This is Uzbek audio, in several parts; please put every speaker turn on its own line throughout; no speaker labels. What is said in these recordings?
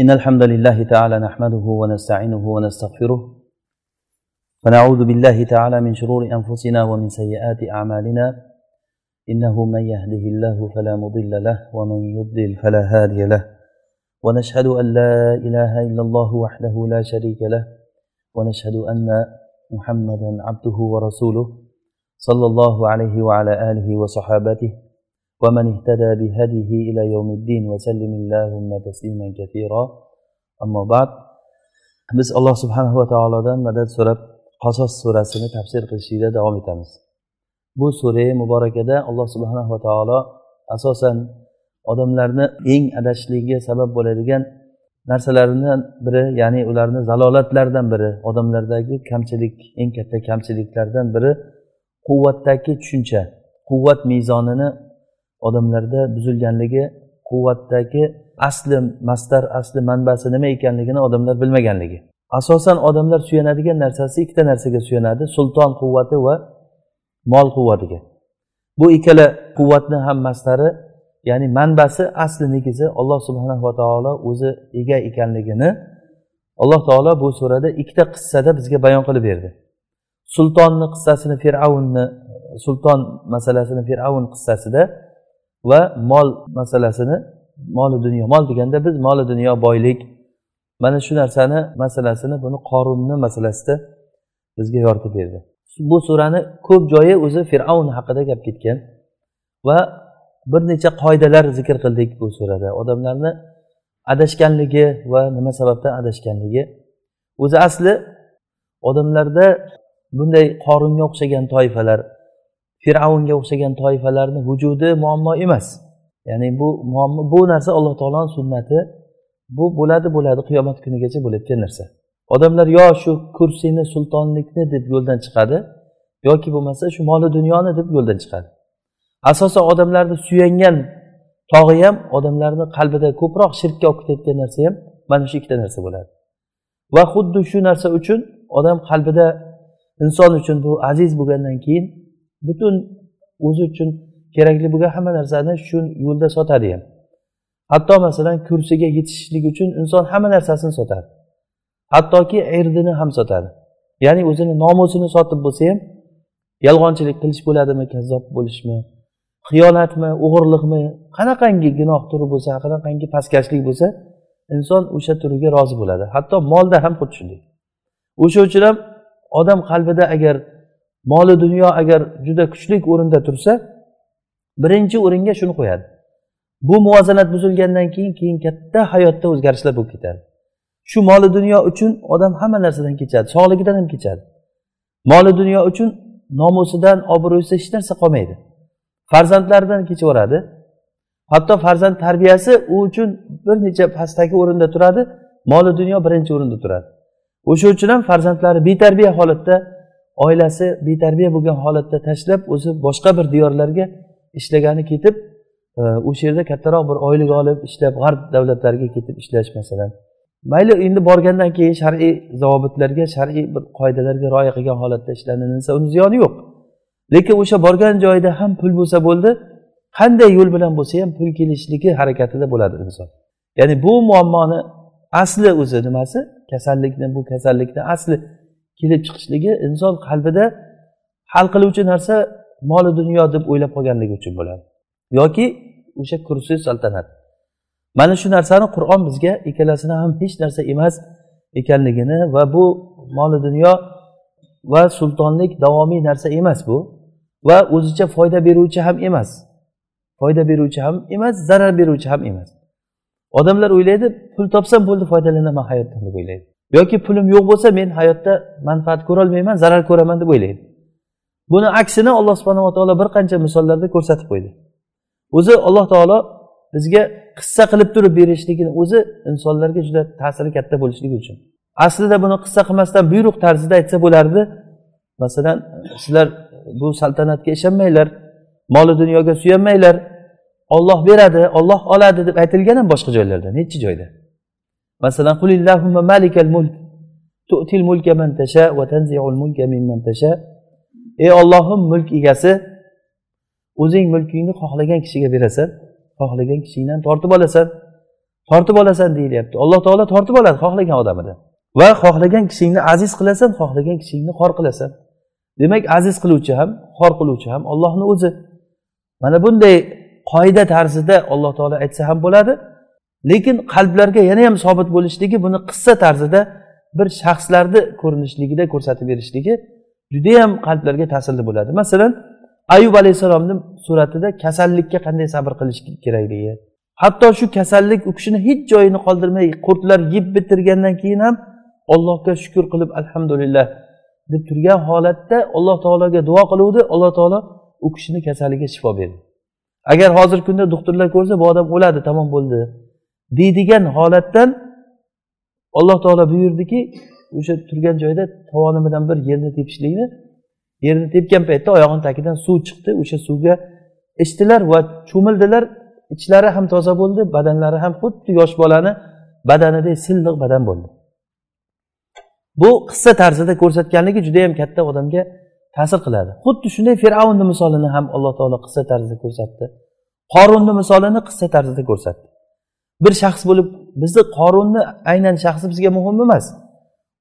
إن الحمد لله تعالى نحمده ونستعينه ونستغفره. ونعوذ بالله تعالى من شرور أنفسنا ومن سيئات أعمالنا. إنه من يهده الله فلا مضل له ومن يضلل فلا هادي له. ونشهد أن لا إله إلا الله وحده لا شريك له. ونشهد أن محمدا عبده ورسوله. صلى الله عليه وعلى آله وصحابته. ومن اهتدى بهديه إلى يوم الدين وسلم اللهم تسليما كثيرا أما بعد biz alloh subhanahu va taolodan madad so'rab qasos surasini tafsir qilishlikda davom etamiz bu surai muborakada alloh subhanahu va taolo asosan odamlarni eng adashishligiga sabab bo'ladigan narsalardan biri ya'ni ularni zalolatlardan biri odamlardagi kamchilik eng katta kamchiliklardan biri quvvatdagi tushuncha quvvat mezonini odamlarda buzilganligi quvvatdagi asli mastar asli manbasi nima ekanligini odamlar bilmaganligi. Asosan odamlar suyanadigan narsasi ikkita narsaga suyanadi sulton quvvati va mol quvvatiga. Bu ikkala quvvatni ham mastari ya'ni manbasi asli negizi alloh subhanahu va taolo o'zi ega ekanligini alloh taolo bu surada ikkita qissada bizga bayon qilib berdi. Sultonni qissasini fir'avnni sulton masalasini fir'avn qissasida va mol masalasini moli dunyo mol deganda biz moli dunyo boylik. Mana shu narsani masalasini buni qorunni masalasida bizga yoritib berdi. Bu surani ko'p joyi o'zi fir'avn haqida gap ketgan va bir necha qoidalar zikr qildik bu surada. Odamlarni adashganligi va nima sababdan adashganligi. O'zi asli odamlarda bunday qorunga o'xshagan toifalar fir'avnga o'xshagan toifalarni vujudi muammo emas. Ya'ni bu muammo bu narsa alloh taoloni sunnati. Bu bo'ladi bo'ladi qiyomat kunigacha bo'layotgan narsa. Odamlar yo shu kursini sultonlikni deb yo'ldan chiqadi yoki bo'lmasa shu moli dunyoni deb yo'ldan chiqadi. Asosan odamlarni suyangan tog'i ham odamlarni qalbida ko'proq shirkka olib ketayotgan narsa ham mana shu ikkita narsa bo'ladi. Va xuddi shu narsa uchun odam qalbida inson uchun bu aziz bo'lgandan keyin butun o'zi uchun kerakli bo'lgan hamma narsani shu yo'lda sotadi ham. Hatto masalan kursiga yetishishlik uchun inson hamma narsasini sotadi. Hattoki irdini ham sotadi. Ya'ni o'zini nomusini sotib bo'lsa ham yolg'onchilik qilish bo'ladimi kazzob bo'lishmi xiyonatmi o'g'irlikmi qanaqangi gunoh turi bo'lsa qanaqangi pastkashlik bo'lsa inson o'sha turiga rozi bo'ladi. Hatto molda ham xuddi shunday. O'sha uchun ham odam qalbida agar moli dunyo agar juda kuchli o'rinda tursa birinchi o'ringa shuni qo'yadi. Bu muvozanat buzilgandan keyin keyin katta hayotda o'zgarishlar bo'lib ketadi. Shu moli dunyo uchun odam hamma narsadan kechadi sog'ligidan ham kechadi. Moli dunyo uchun nomusidan obro'si hech narsa qolmaydi. Farzandlaridan kechib hatto farzand tarbiyasi u uchun bir necha pastdagi o'rinda turadi moli dunyo birinchi o'rinda turadi. O'sha uchun ham farzandlari betarbiya holatda oilasi betarbiya bo'lgan holatda tashlab o'zi boshqa bir diyorlarga ishlagani ketib e, o'sha yerda kattaroq bir oylik olib ishlab g'arb davlatlariga ketib ishlash masalan. Mayli endi borgandan keyin shar'iy zavobitlarga shar'iy bir qoidalarga rioya qilgan holatda ishlaninsa uni ziyoni yo'q. Lekin o'sha borgan joyida ham pul bo'lsa bo'ldi qanday yo'l bilan bo'lsa ham pul kelishligi harakatida bo'ladi inson. Ya'ni bu muammoni asli o'zi nimasi? Kasallikni bu kasallikni asli kelib chiqishligi inson qalbida hal qiluvchi narsa moli dunyo deb o'ylab qolganligi uchun bo'ladi. Yoki o'sha kursi saltanat. Mana shu narsani qur'on bizga ikkalasini ham hech narsa emas ekanligini va bu moli dunyo va sultonlik davomiy narsa emas bu. Va o'zicha foyda beruvchi ham emas. Foyda beruvchi ham emas zarar beruvchi ham emas. Odamlar o'ylaydi pul topsam bo'ldi foydalanaman hayotdan deb o'ylaydi. Yoki pulim yo'q bo'lsa men hayotda manfaat ko'rolmayman zarar ko'raman deb o'ylaydi. Buni aksini alloh subhanava taolo bir qancha misollarda ko'rsatib qo'ydi. O'zi alloh taolo bizga qissa qilib turib berishligini o'zi insonlarga juda ta'siri katta bo'lishligi uchun. Aslida buni qissa qilmasdan buyruq tarzida aytsa bo'lardi. Masalan sizlar bu saltanatga ishonmanglar moli dunyoga suyanmanglar. Olloh beradi olloh oladi deb aytilgan ham boshqa joylarda nechi joyda? Masalan qulillahumma malikal mulk. Tu'til mulka man tasha va tanzi'ul mulka mimman tasha. Ey ollohim mulk egasi o'zing mulkingni xohlagan kishiga berasan. Xohlagan kishingdan tortib olasan. Tortib olasan deyilyapti. Alloh taolo tortib oladi xohlagan odamidan va xohlagan kishingni aziz qilasan xohlagan kishingni xor qilasan. Demak aziz qiluvchi ham xor qiluvchi ham ollohni o'zi. Mana bunday qoida tarzida alloh taolo aytsa ham bo'ladi. Lekin qalblarga yana ham sobit bo'lishligi buni qissa tarzida bir shaxslarni ko'rinishligida ko'rsatib berishligi judayam qalblarga ta'sirli bo'ladi. Masalan ayub alayhissalomni suratida kasallikka qanday sabr qilish kerakligi hatto shu kasallik u kishini hech joyini qoldirmay qurtlar yeb bitirgandan keyin ham allohga shukur qilib alhamdulillah deb turgan holatda alloh taologa duo qiluvdi. Alloh taolo u kishini kasaliga shifo berdi. Agar hozirgi kunda doktorlar ko'rsa bu odam o'ladi tamom bo'ldi. Deydigan holatdan alloh taolo buyurdiki o'sha turgan joyda tovoni bilan bir yerni tepishlikni yerni tepgan paytda oyog'ini tagidan suv chiqdi. O'sha suvga ichdilar va cho'mildilar. Ichlari ham toza bo'ldi badanlari ham xuddi yosh bolani badanidek silliq badan bo'ldi. Bu qissa tarzida ko'rsatganligi juda yam katta odamga ta'sir qiladi. Xuddi shunday fir'avnni misolini ham alloh taolo qissa tarzida ko'rsatdi. Qorunni misolini qissa tarzida ko'rsatdi. Bir shaxs bo'lib bizni qorunni aynan shaxsi bizga muhim emas.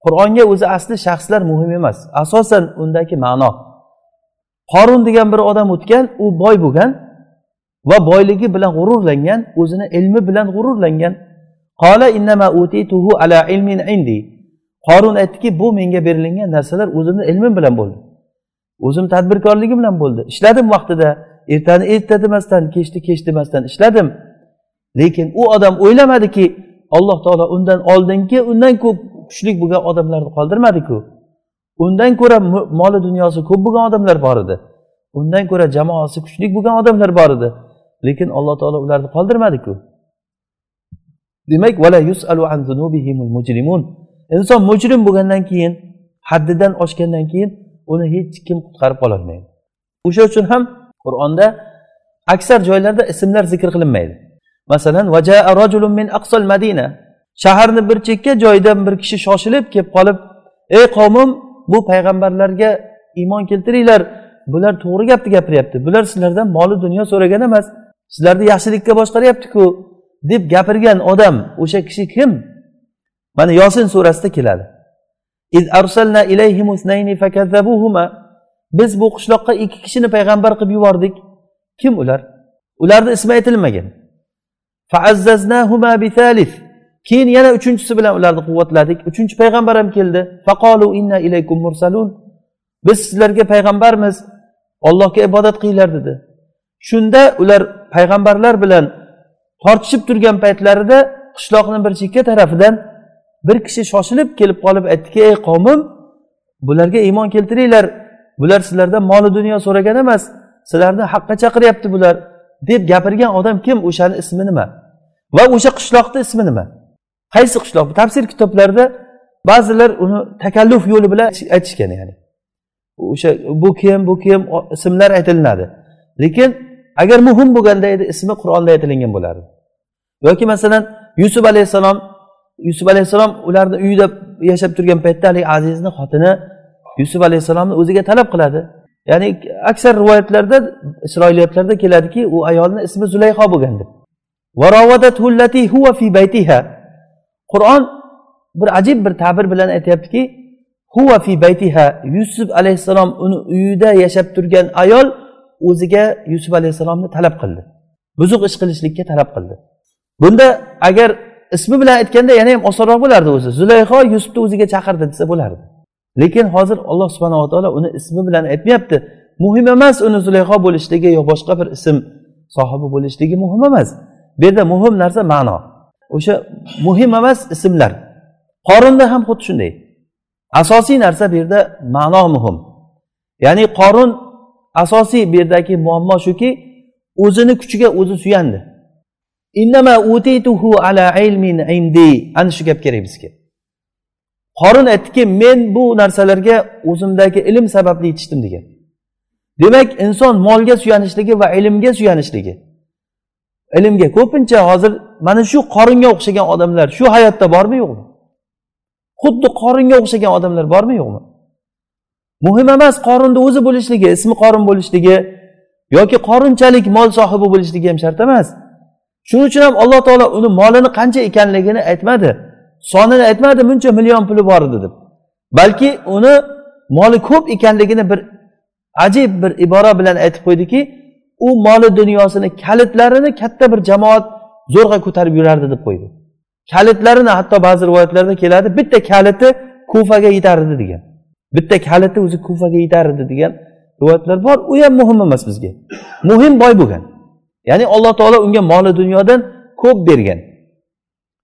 Qur'onga o'zi asli shaxslar muhim emas. Asosan undagi ma'no. Qorun degan bir odam o'tgan u boy bo'lgan va boyligi bilan g'ururlangan o'zini ilmi bilan g'ururlangan. Qola innama utituhu ala ilmin indi. Qorun aytdiki bu menga berilingan narsalar o'zimni ilmim bilan bo'ldi. O'zim tadbirkorligim bilan bo'ldi. Ishladim vaqtida. Ertani erta demasdan kechni kech demasdan ishladim. Lekin u odam o'ylamadiki alloh taolo undan oldingi undan ko'p kuchli bo'lgan odamlarni qoldirmadiku. Undan ko'ra moli dunyosi ko'p bo'lgan odamlar bor edi. Undan ko'ra jamoasi kuchli bo'lgan odamlar bor edi. Lekin alloh taolo ularni qoldirmadiku. Demak yusalu an mujrimun. Inson mujrim bo'lgandan keyin haddidan oshgandan keyin uni hech kim qutqarib qololmaydi. O'sha uchun ham qur'onda aksar joylarda ismlar zikr qilinmaydi. Masalan min aqsal madina. Shaharni bir chekka joyidan bir kishi shoshilib kelib qolib ey qavmim bu payg'ambarlarga iymon keltiringlar. Bular to'g'ri gapni gapiryapti. Bular sizlardan moli dunyo so'ragan emas. Sizlarni yaxshilikka boshqaryaptiku deb gapirgan odam o'sha kishi kim? Mana yosin surasida keladi. Biz bu qishloqqa ikki kishini payg'ambar qilib yubordik. Kim ular? Ularni ismi aytilmagan. Keyin yana uchinchisi bilan ularni quvvatladik. Uchinchi payg'ambar ham keldi. faqolu inna ilaykum mursalun biz sizlarga payg'ambarmiz. Ollohga ibodat qilinglar dedi. Shunda ular payg'ambarlar bilan tortishib turgan paytlarida qishloqni bir chekka tarafidan bir kishi shoshilib kelib qolib aytdiki ey qavmim bularga iymon keltiringlar. Bular sizlardan moli dunyo so'ragan emas. Sizlarni haqqa chaqiryapti bular. Deb gapirgan odam kim? O'shani ismi nima? Va o'sha qishloqni ismi nima? Qaysi qishloq? Tafsir kitoblarida ba'zilar uni takalluf yo'li bilan aytishgan ya'ni. O'sha bu kim bu kim ismlar aytilinadi. Lekin agar muhim bo'lganda edi ismi qur'onda aytilingan bo'lardi yoki masalan yusuf alayhissalom yusuf alayhissalom ularni uyida yashab turgan paytda haligi azizni xotini yusuf alayhissalomni o'ziga talab qiladi. Ya'ni aksar rivoyatlarda isroiliyatlarda keladiki u ayolni ismi zulayho bo'lgan deb. Qur'on bir ajib bir ta'bir bilan aytyaptiki huva fi baytiha yusuf alayhissalom uni uyida yashab turgan ayol o'ziga yusuf alayhissalomni talab qildi. Buzuq ish qilishlikka talab qildi. Bunda agar ismi bilan aytganda yana ham osonroq bo'lardi o'zi. Zulayho yusufni o'ziga chaqirdi desa bo'lardi. Lekin hozir alloh subhanava taolo uni ismi bilan aytmayapti. Muhim emas uni zulayho bo'lishligi yo boshqa bir ism sohibi bo'lishligi muhim emas. Bu yerda muhim narsa ma'no. O'sha muhim emas ismlar. Qorinda ham xuddi shunday. Asosiy narsa bu yerda ma'no muhim. Ya'ni qorin asosiy bu yerdagi muammo shuki o'zini kuchiga o'zi suyandi. Ana shu gap kerak bizga. Qorin aytdiki men bu narsalarga o'zimdagi ilm sababli yetishdim degan. Demak inson molga suyanishligi va ilmga suyanishligi. Ilmga ko'pincha hozir mana shu qoringa o'xshagan odamlar shu hayotda bormi yo'qmi? Xuddi qoringa o'xshagan odamlar bormi yo'qmi? Muhim emas qorinni o'zi bo'lishligi ismi qorin bo'lishligi yoki qorinchalik mol sohibi bo'lishligi ham shart emas. Shuning uchun ham alloh taolo uni molini qancha ekanligini aytmadi. Sonini aytmadi buncha million puli bor edi deb. Balki uni moli ko'p ekanligini bir ajib bir ibora bilan aytib qo'ydiki u moli dunyosini kalitlarini katta bir jamoat zo'rg'a ko'tarib yurardi deb qo'ydi. Kalitlarini hatto ba'zi rivoyatlarda keladi bitta kaliti kufaga yetar edi degan. Bitta kaliti o'zi kufaga yetar edi degan rivoyatlar bor u ham muhim emas bizga. Muhim boy bo'lgan. Ya'ni alloh taolo unga moli dunyodan ko'p bergan.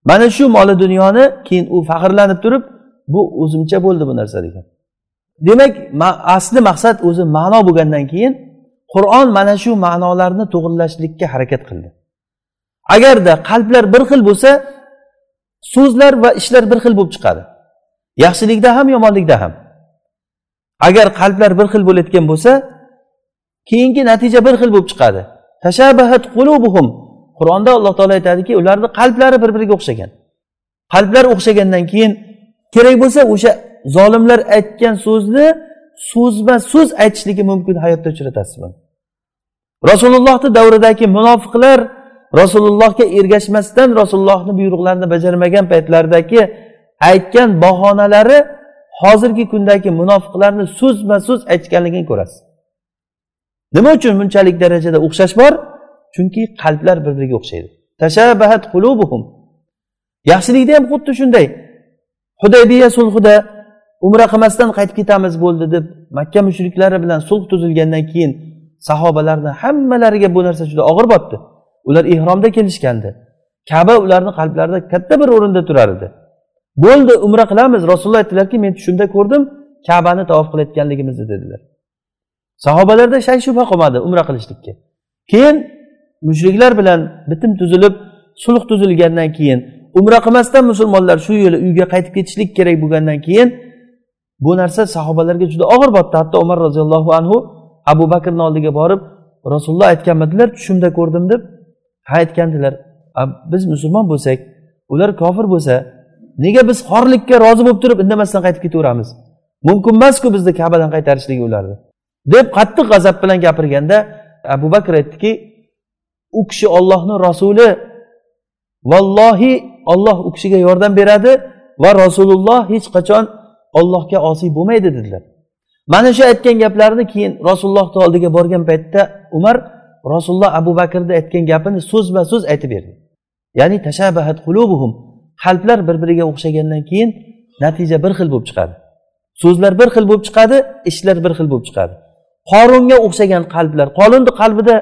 Mana shu moli dunyoni keyin u faxrlanib turib bu o'zimcha bo'ldi bu narsa degan. Demak asli maqsad o'zi ma'no bo'lgandan keyin qur'on mana shu ma'nolarni to'g'irlashlikka harakat qildi. Agarda qalblar bir xil bo'lsa so'zlar va ishlar bir xil bo'lib chiqadi. Yaxshilikda ham yomonlikda ham. Agar qalblar bir xil bo'layotgan bo'lsa keyingi natija bir xil bo'lib chiqadi. Tashabahat qulubuhum qur'onda alloh taolo aytadiki ularni qalblari bir biriga o'xshagan. Qalblar o'xshagandan keyin kerak bo'lsa o'sha zolimlar aytgan so'zni so'zma so'z aytishligi mumkin hayotda uchratasiz buni rasulullohni davridagi munofiqlar rasulullohga ergashmasdan rasulullohni buyruqlarini bajarmagan paytlaridagi aytgan bahonalari hozirgi kundagi munofiqlarni so'zma so'z aytganligini ko'rasiz. Nima uchun bunchalik darajada o'xshash bor? Chunki qalblar bir biriga o'xshaydi. Tashabahat qulubuhum. Yaxshilikda ham xuddi shunday. Hudaybiya sulhida umra qilmasdan qaytib ketamiz bo'ldi deb makka mushriklari bilan sulh tuzilgandan keyin sahobalarni hammalariga bu narsa juda og'ir botdi. Ular ihromda kelishgandi. Kaba ularni qalblarida katta bir o'rinda turar edi. Bo'ldi umra qilamiz. Rasululloh aytdilarki men tushimda ko'rdim kabani tavof qilayotganligimizni dedilar. Sahobalarda shay shubha qolmadi umra qilishlikka. Keyin mushriklar bilan bitim tuzilib sulh tuzilgandan keyin umra qilmasdan musulmonlar shu yili uyga qaytib ketishlik kerak bo'lgandan keyin bu narsa sahobalarga juda og'ir botdi. Hatto umar roziyallohu anhu abu bakrni oldiga borib rasululloh aytganmidilar tushimda ko'rdim deb ha aytgandilar biz musulmon bo'lsak ular kofir bo'lsa nega biz xorlikka rozi bo'lib turib indamasdan qaytib ketaveramiz? Mumkin emasku bizni kabadan qaytarishligi ularni. deb qattiq g'azab bilan gapirganda abu bakr aytdiki u kishi ollohni rasuli vallohi olloh u kishiga yordam beradi va rasululloh hech qachon ollohga osiy bo'lmaydi dedilar. Mana shu aytgan gaplarini keyin rasulullohni oldiga borgan paytda umar rasululloh abu bakrni aytgan gapini so'zma so'z aytib berdi. Ya'ni tashabahat qulubuhum qalblar bir biriga o'xshagandan keyin natija bir xil bo'lib chiqadi. So'zlar bir xil bo'lib chiqadi ishlar bir xil bo'lib chiqadi. Qorunga o'xshagan qalblar qorunni qalbida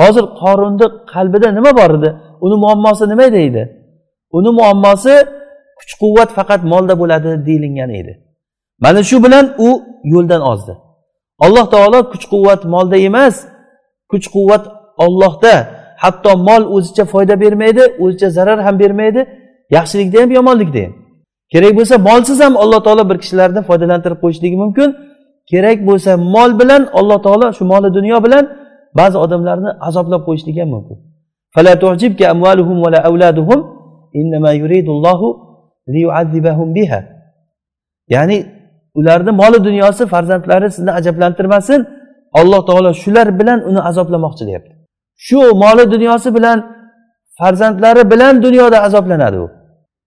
hozir qorunni qalbida nima bor edi? Uni muammosi nima edi uni muammosi kuch quvvat faqat molda bo'ladi deyilgan edi. Mana shu bilan u yo'ldan ozdi. Alloh taolo kuch quvvat molda emas kuch quvvat ollohda hatto mol o'zicha foyda bermaydi o'zicha zarar ham bermaydi yaxshilikda ham yomonlikda ham. Kerak bo'lsa molsiz ham alloh taolo bir kishilarni foydalantirib qo'yishligi mumkin. Kerak bo'lsa mol bilan alloh taolo shu moli dunyo bilan ba'zi odamlarni azoblab qo'yishligi ham mumkin. Ya'ni ularni moli dunyosi farzandlari sizni ajablantirmasin alloh taolo shular bilan uni azoblamoqchi deyapti. Shu moli dunyosi bilan farzandlari bilan dunyoda azoblanadi u.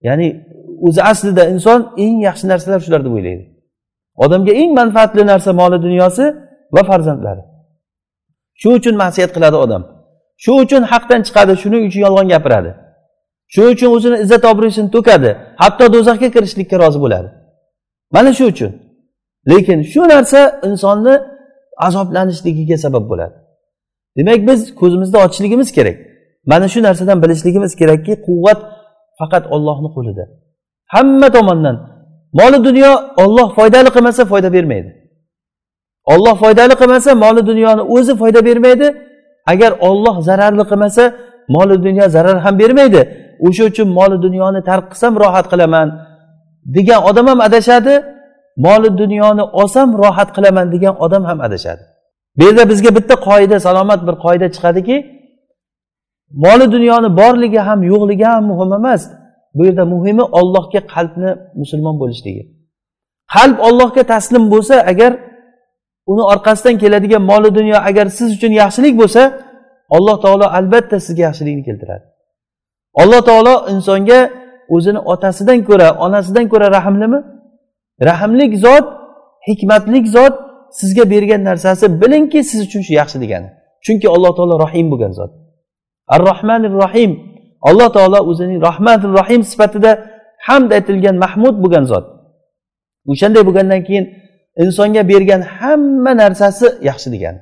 Ya'ni o'zi aslida inson eng yaxshi narsalar shular deb o'ylaydi. Odamga eng manfaatli narsa moli dunyosi va farzandlari. Shu uchun masiyat qiladi odam. Shu uchun haqdan chiqadi shuning uchun yolg'on gapiradi. Shuning uchun o'zini izzat obro'sini to'kadi hatto do'zaxga kirishlikka rozi bo'ladi. Mana shu uchun. Lekin shu narsa insonni azoblanishligiga sabab bo'ladi. Demak biz ko'zimizni ochishligimiz kerak. Mana shu narsadan bilishligimiz kerakki quvvat faqat ollohni qo'lida hamma tomondan. Moli dunyo olloh foydali qilmasa foyda bermaydi. Olloh foydali qilmasa moli dunyoni o'zi foyda bermaydi. Agar olloh zararli qilmasa moli dunyo zarar ham bermaydi. O'sha uchun moli dunyoni tark qilsam rohat qilaman degan odam ham adashadi. Moli dunyoni olsam rohat qilaman degan odam ham adashadi. Bu yerda bizga bitta qoida salomat bir qoida chiqadiki moli dunyoni borligi ham yo'qligi ham muhim emas. Bu yerda muhimi ollohga qalbni musulmon bo'lishligi. Qalb ollohga taslim bo'lsa agar uni orqasidan keladigan moli dunyo agar siz uchun yaxshilik bo'lsa alloh taolo albatta sizga yaxshilikni keltiradi. Alloh taolo insonga o'zini otasidan ko'ra onasidan ko'ra rahmlimi? Rahmlik zot hikmatlik zot sizga bergan narsasi. Bilingki siz uchun shu yaxshi degani chunki alloh taolo rohim bo'lgan zot. Ar rohmanir rohim. Alloh taolo o'zining rahmanir rohim sifatida hamd aytilgan mahmud bo'lgan zot. O'shanday bo'lgandan keyin insonga bergan hamma narsasi yaxshi degani.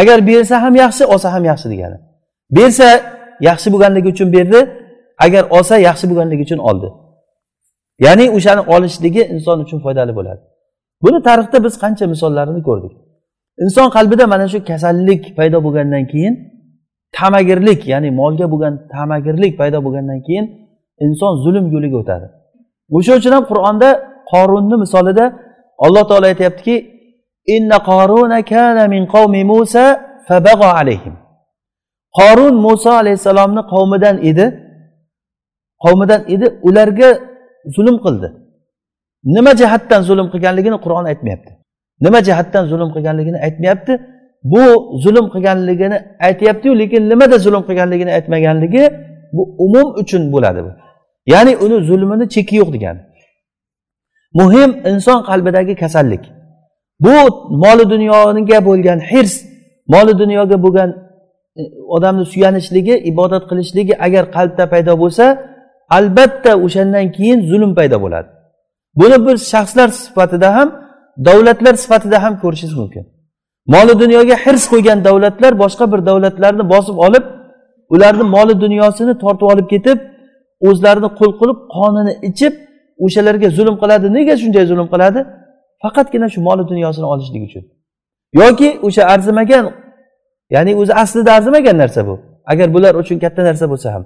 Agar bersa ham yaxshi olsa ham yaxshi degani. Bersa yaxshi bo'lganligi uchun berdi agar olsa yaxshi bo'lganligi uchun oldi. Ya'ni o'shani olishligi inson uchun foydali bo'ladi. Buni tarixda biz qancha misollarini ko'rdik. Inson qalbida mana shu kasallik paydo bo'lgandan keyin tamagirlik ya'ni molga bo'lgan tamagirlik paydo bo'lgandan keyin inson zulm yo'liga o'tadi. O'sha uchun ham qur'onda qorunni misolida alloh taolo aytyaptiki inna qoruna kana min qavmi musa fabag'a alayhim. Qorun muso alayhissalomni qavmidan edi. Qavmidan edi ularga zulm qildi. Nima jihatdan zulm qilganligini qur'on aytmayapti. Nima jihatdan zulm qilganligini aytmayapti. Bu zulm qilganligini aytyaptiyu lekin nimada zulm qilganligini aytmaganligi bu umum uchun bo'ladi bu. Ya'ni uni zulmini cheki yo'q degani. Muhim inson qalbidagi kasallik. Bu moli dunyoga bo'lgan hirs moli dunyoga bo'lgan e, odamni suyanishligi ibodat qilishligi agar qalbda paydo bo'lsa albatta o'shandan keyin zulm paydo bo'ladi. Buni biz shaxslar sifatida ham davlatlar sifatida ham ko'rishingiz mumkin. Moli dunyoga hirs qo'ygan davlatlar boshqa bir davlatlarni bosib olib ularni moli dunyosini tortib olib ketib o'zlarini qul qilib qonini ichib o'shalarga zulm qiladi. Nega shunday zulm qiladi? Faqatgina shu moli dunyosini olishlik uchun. Yoki o'sha arzimagan ya'ni o'zi aslida arzimagan narsa bu. Agar bular uchun katta narsa bo'lsa ham.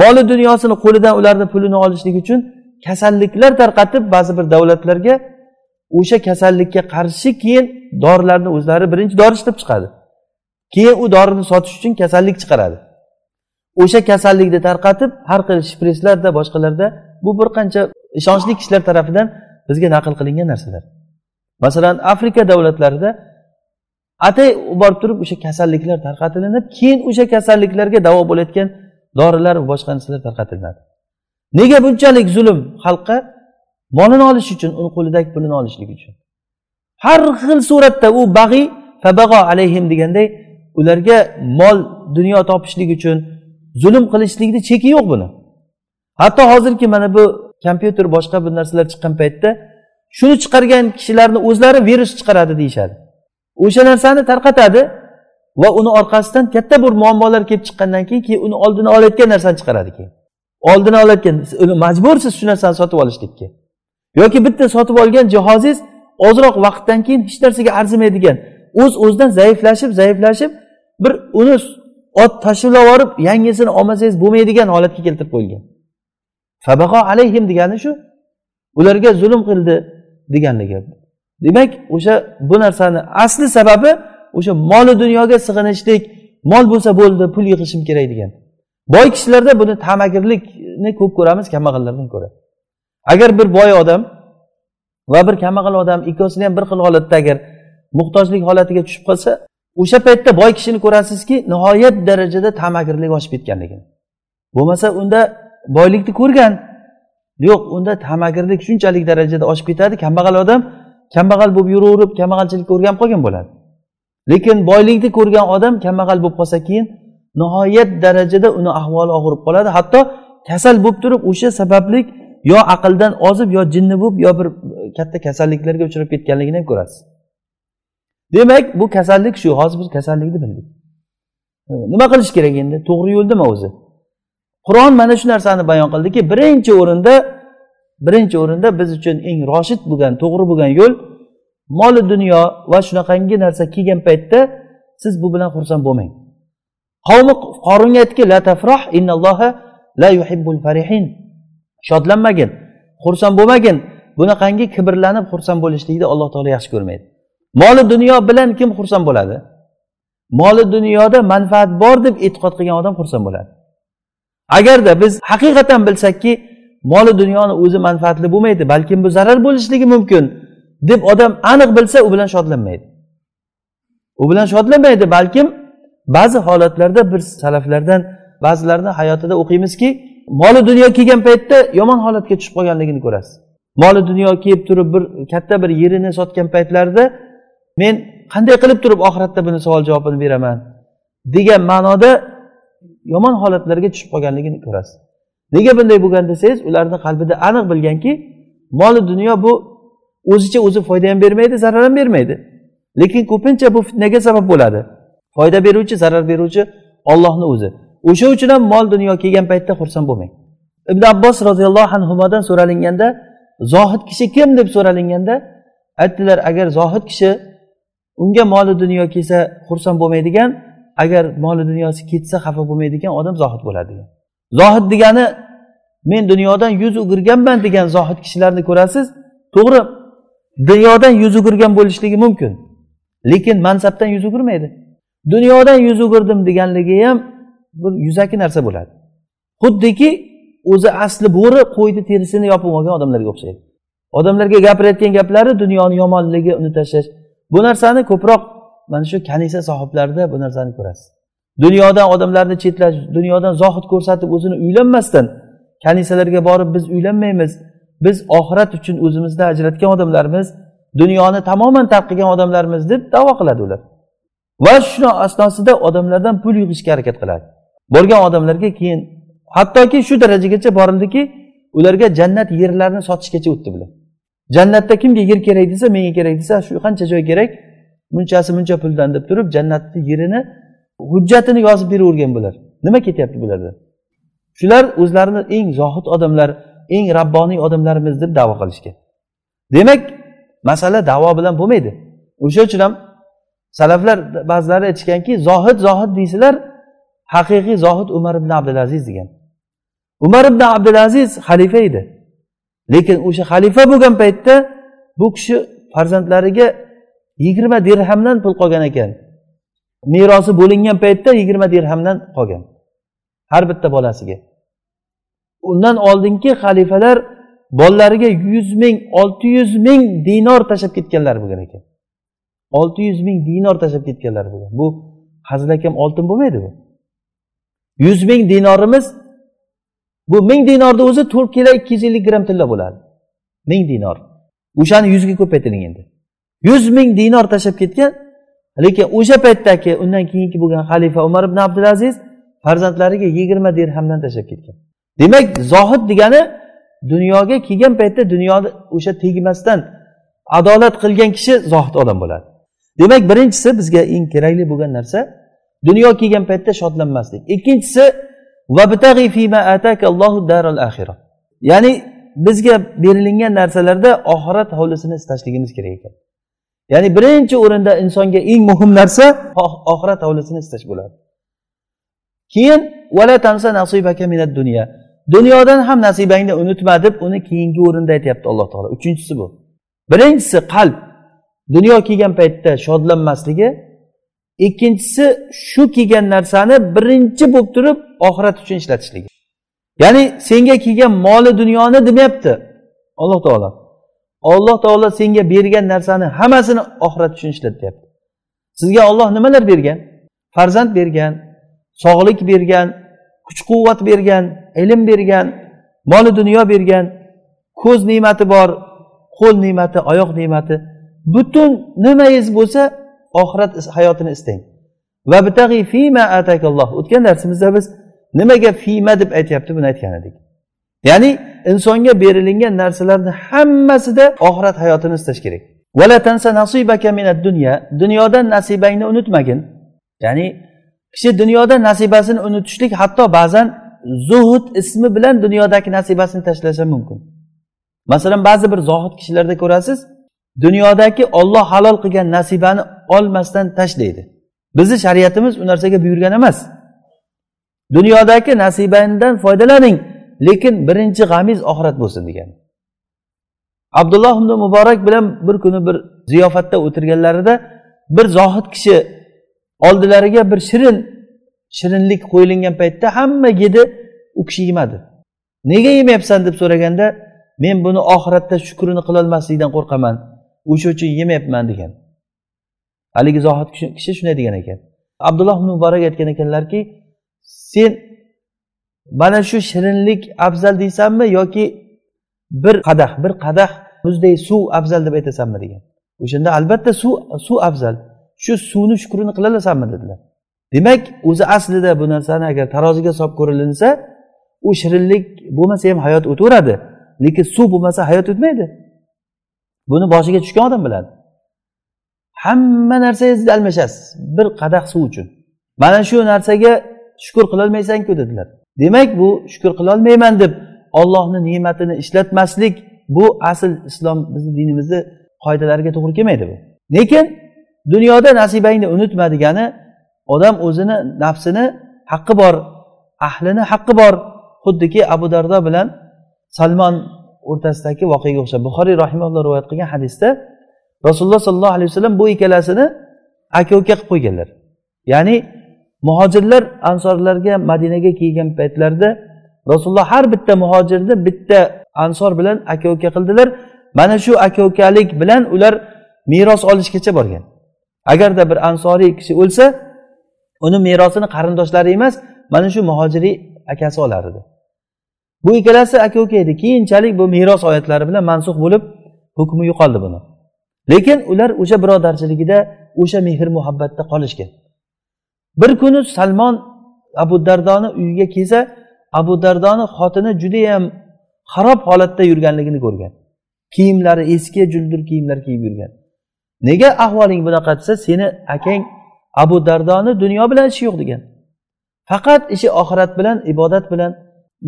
Moli dunyosini qo'lidan ularni pulini olishlik uchun kasalliklar tarqatib ba'zi bir davlatlarga o'sha kasallikka qarshi keyin dorilarni o'zlari birinchi dori ishlab chiqadi. Keyin u dorini sotish uchun kasallik chiqaradi. O'sha kasallikni tarqatib har xil shpresslarda boshqalarda bu bir qancha ishonchli kishilar tarafidan bizga naql qilingan narsalar. Masalan afrika davlatlarida atay borib turib o'sha kasalliklar tarqatilinib keyin o'sha kasalliklarga davo bo'layotgan dorilar va boshqa narsalar tarqatilinadi nega bunchalik zulm xalqqa? Molini olish uchun uni qo'lidagi pulini olishlik uchun. Har xil suratda u bag'iy fabag'o alayhim deganday ularga mol dunyo topishlik uchun zulm qilishlikni cheki yo'q buni. Hatto hozirgi mana bu kompyuter boshqa bir narsalar chiqqan paytda shuni chiqargan kishilarni o'zlari virus chiqaradi deyishadi. O'sha narsani tarqatadi va uni orqasidan katta bir muammolar kelib chiqqandan keyin keyin uni oldini olayotgan narsani chiqaradi keyin. Oldini olayotgan majbursiz shu narsani sotib olishlikka. Yoki bitta sotib olgan jihozingiz ozroq vaqtdan keyin hech narsaga arzimaydigan o'z uz o'zidan zaiflashib zaiflashib bir uni ot tashlab yuborib yangisini olmasangiz bo'lmaydigan holatga keltirib qo'yilgan. Fabaqo alayhim degani shu. Ularga zulm qildi deganligi. Demak o'sha bu narsani asli sababi o'sha moli dunyoga sig'inishlik mol bo'lsa bo'ldi pul yig'ishim kerak degan. Boy kishilarda buni tamagirlikni ko'p ko'ramiz kambag'allardan ko'ra. Agar bir boy odam va bir kambag'al odam ikkovsini ham bir xil holatda agar muhtojlik holatiga tushib qolsa o'sha paytda boy kishini ko'rasizki nihoyat darajada tamagirlik oshib ketganligini. Bo'lmasa unda boylikni ko'rgan. Yo'q unda tamagirlik shunchalik darajada oshib ketadi kambag'al odam kambag'al bo'lib yuraverib kambag'alchilikka o'rganib qolgan bo'ladi. Lekin boylikni ko'rgan odam kambag'al bo'lib qolsa keyin nihoyat darajada uni ahvoli og'irib qoladi. Hatto kasal bo'lib turib o'sha sababli yo aqldan ozib yo jinni bo'lib yo bir katta kasalliklarga uchrab ketganligini ham ko'rasiz. Demak bu kasallik shu hozir biz kasallikni bildik. Nima qilish kerak endi? To'g'ri yo'ldami o'zi? Qur'on mana shu narsani bayon qildiki birinchi o'rinda birinchi o'rinda biz uchun eng roshid bo'lgan to'g'ri bo'lgan yo'l moli dunyo va shunaqangi narsa kelgan paytda siz bu bilan xursand bo'lmang. Qavmi qorunga aytdiki la tafroh innalloha la yuhibbul farihin. Shodlanmagin xursand bo'lmagin bunaqangi kibrlanib xursand bo'lishlikni alloh taolo yaxshi ko'rmaydi. Moli dunyo bilan kim xursand bo'ladi? Moli dunyoda manfaat bor deb e'tiqod qilgan odam xursand bo'ladi. Agarda biz haqiqatdan bilsakki moli dunyoni o'zi manfaatli bo'lmaydi balkim bu zarar bo'lishligi mumkin deb odam aniq bilsa u bilan shodlanmaydi. U bilan shodlanmaydi balkim ba'zi holatlarda bir salaflardan ba'zilarni hayotida o'qiymizki moli dunyo kelgan paytda yomon holatga tushib qolganligini ko'rasiz. Moli dunyo kelib turib bir katta bir yerini sotgan paytlarida men qanday qilib turib oxiratda buni savol javobini beraman? degan ma'noda yomon holatlarga tushib qolganligini ko'rasiz. Nega bunday bo'lgan desangiz ularni qalbida aniq bilganki moli dunyo bu o'zicha o'zi foyda ham bermaydi zarar ham bermaydi. Lekin ko'pincha bu fitnaga sabab bo'ladi. Foyda beruvchi zarar beruvchi ollohni o'zi. O'sha uchun ham mol dunyo kelgan paytda xursand bo'lmang. Ibn abbos roziyallohu anhudan so'ralinganda zohid kishi kim deb so'ralinganda aytdilar agar zohid kishi unga moli dunyo kelsa xursand bo'lmaydigan agar moli dunyosi ketsa xafa bo'lmaydigan odam zohid bo'ladi. Degan zohid degani men dunyodan yuz o'girganman degan zohid kishilarni ko'rasiz to'g'ri dunyodan yuz o'girgan bo'lishligi mumkin. Lekin mansabdan yuz o'girmaydi. Dunyodan yuz o'girdim deganligi ham bir yuzaki narsa bo'ladi. Xuddiki o'zi asli bo'ri qo'yni terisini yopib olgan odamlarga o'xshaydi. Odamlarga gapirayotgan gaplari dunyoni yomonligi uni tashlash. Bu narsani ko'proq mana shu kanisa sohiblarida bu narsani ko'rasiz. Dunyodan odamlarni chetlash dunyodan zohid ko'rsatib o'zini uylanmasdan kanisalarga borib biz uylanmaymiz. Biz oxirat uchun o'zimizni ajratgan odamlarmiz dunyoni tamoman tark qilgan odamlarmiz deb davo qiladi ular. Va shuni asnosida odamlardan pul yig'ishga harakat qiladi. Borgan odamlarga keyin hattoki shu darajagacha borildiki ularga jannat yerlarini sotishgacha o'tdi bular. Jannatda kimga yer kerak desa menga kerak desa shu qancha joy kerak? Bunchasi muncha puldan deb turib jannatni yerini hujjatini yozib beravergan bular. Nima ketyapti bularda? Shular o'zlarini eng zohid odamlar eng rabboniy odamlarimiz deb davo qilishgan. Demak masala davo bilan bo'lmaydi. O'sha uchun ham salaflar ba'zilari aytishganki zohid zohid deysizlar haqiqiy zohid umar ibn abdulaziz degan. Umar ibn abdulaziz xalifa edi. Lekin o'sha xalifa bo'lgan paytda bu kishi farzandlariga yigirma dirhamdan pul qolgan ekan. Merosi bo'lingan paytda yigirma dirhamdan qolgan. Har bitta bolasiga. Undan oldingi xalifalar bolalariga yuz ming olti yuz ming dinor tashlab ketganlar bo'lgan ekan. Olti yuz ming dinor tashlab ketganlar bo'lgan. Bu hazilakam oltin bo'lmaydi bu. Yuz ming dinorimiz bu ming dinorni o'zi to'rt kilo ikki yuz ellik gramm tilla bo'ladi. Ming dinor. O'shani yuzga ko'paytiring endi. Yuz ming dinor tashlab ketgan lekin o'sha paytdagi undan keyingi bo'lgan xalifa umar ibn abdulaziz farzandlariga yigirma dirhamdan tashlab ketgan. Demak zohid degani dunyoga kelgan paytda dunyoni o'sha tegmasdan adolat qilgan kishi zohid odam bo'ladi. Demak birinchisi bizga eng kerakli bo'lgan narsa dunyo kelgan paytda shodlanmaslik. Ikkinchisi ya'ni bizga berilingan narsalarda oxirat hovlisini istashligimiz kerak ekan. Ya'ni birinchi o'rinda insonga eng muhim narsa oxirat hovlisini istash bo'ladi. Keyin dunyodan ham nasibangni unutma deb uni keyingi o'rinda aytyapti alloh taolo. Uchinchisi bu. Birinchisi qalb. Dunyo kelgan paytda shodlanmasligi. Ikkinchisi shu kelgan narsani birinchi bo'lib turib oxirat uchun ishlatishligi. Ya'ni senga kelgan moli dunyoni demayapti alloh taolo. Alloh taolo senga bergan narsani hammasini oxirat uchun ishlatyapti sizga olloh nimalar bergan? Farzand bergan sog'lik bergan kuch quvvat bergan ilm bergan moli dunyo bergan ko'z ne'mati bor qo'l ne'mati oyoq ne'mati. Butun nimangiz bo'lsa oxirat hayotini istang. Va o'tgan darsimizda biz nimaga fima deb aytyapti buni aytgan edik. Ya'ni insonga berilingan narsalarni hammasida oxirat hayotini istash kerak. Dunyodan nasibangni unutmagin. Ya'ni kishi dunyoda nasibasini unutishlik hatto ba'zan zuhud ismi bilan dunyodagi nasibasini tashlashi mumkin. Masalan ba'zi bir zohid kishilarda ko'rasiz dunyodagi olloh halol qilgan nasibani olmasdan tashlaydi. Bizni shariatimiz u narsaga buyurgan emas. Dunyodagi nasibangdan foydalaning lekin birinchi g'amiz oxirat bo'lsin degan. Abdulloh ibn muborak bilan bir kuni bir ziyofatda o'tirganlarida bir zohid kishi oldilariga bir shirin shirinlik qo'yilgan paytda hamma yedi u kishi yemadi. Nega yemayapsan deb so'raganda men buni oxiratda shukrini qilolmaslikdan qo'rqaman o'sha uchun yemayapman degan. Haligi zohid kishi shunday degan ekan. Abdulloh ibn muborak aytgan ekanlarki sen mana shu shirinlik afzal deysanmi yoki bir qadah bir qadah muzdek suv afzal deb aytasanmi degan. O'shanda albatta suv suv afzal. Shu suvni shukrini qilolasanmi dedilar. Demak o'zi aslida bu narsani agar taroziga solib ko'rilinsa u shirinlik bo'lmasa ham hayot o'taveradi. Lekin suv bo'lmasa hayot o'tmaydi. Buni boshiga tushgan odam biladi. Hamma narsangizni almashasiz bir qadah suv uchun. Mana shu narsaga shukur qilolmaysanku dedilar. Demak bu shukur qilolmayman deb ollohni ne'matini ishlatmaslik bu asl islom bizni dinimizni qoidalariga to'g'ri kelmaydi bu. Lekin dunyoda nasibangni unutma degani odam o'zini nafsini haqqi bor ahlini haqqi bor xuddiki abu dardo bilan salmon o'rtasidagi voqeaga o'xshab buxoriy rahimalloh rivoyat qilgan hadisda rasululloh sollallohu alayhi vasallam bu ikkalasini aka uka qilib qo'yganlar. Ya'ni muhojirlar ansorlarga madinaga kelgan paytlarida rasululloh har bitta muhojirni bitta ansor bilan aka uka qildilar. Mana shu aka ukalik bilan ular meros olishgacha borgan. Agarda bir ansoriy kishi o'lsa uni merosini qarindoshlari emas mana shu muhojiriy akasi olar edi. Bu ikkalasi aka uka edi. Keyinchalik bu meros oyatlari bilan mansux bo'lib hukmi yo'qoldi buni. Lekin ular o'sha birodarchiligida o'sha mehr muhabbatda qolishgan. Bir kuni salmon abu dardoni uyiga kelsa abu dardoni xotini judayam xarob holatda yurganligini ko'rgan. Kiyimlari eski juldur kiyimlar kiyib yurgan. Nega ahvoling bunaqa desa seni akang abu dardoni dunyo bilan ishi yo'q degan. Faqat ishi oxirat bilan ibodat bilan.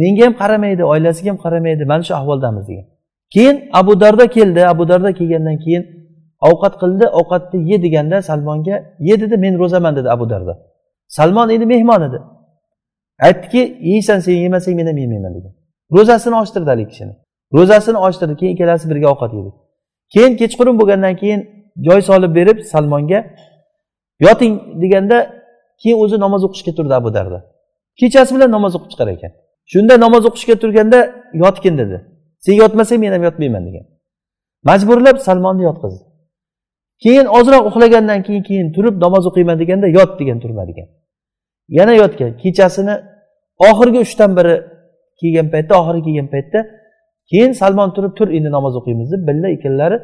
Menga ham qaramaydi oilasiga ham qaramaydi mana shu ahvoldamiz degan. Keyin abu dardo keldi abu dardo kelgandan keyin ovqat qildi ovqatni ye deganda salmonga ye dedi men ro'zaman dedi abu dardo salmon endi mehmon edi. Aytdiki yeysan sen yemasang men ham yemayman degan. Ro'zasini ochtirdi haligi kishini. Ro'zasini ochtirdi keyin ikkalasi birga ovqat yedik. Keyin kechqurun bo'lgandan keyin joy solib berib salmonga yoting deganda keyin o'zi namoz o'qishga turdi abu darda. Kechasi bilan namoz o'qib chiqar ekan. Shunda namoz o'qishga turganda yotgin dedi. Sen yotmasang men ham yotmayman degan. Majburlab salmonni yotqizdi. Keyin ozroq uxlagandan keyin keyin turib namoz o'qiyman deganda yot degan turma degan yana yotgan kechasini oxirgi uchdan biri kelgan paytda oxiri kelgan paytda keyin salmon turib tur endi namoz o'qiymiz deb birga ikkalalari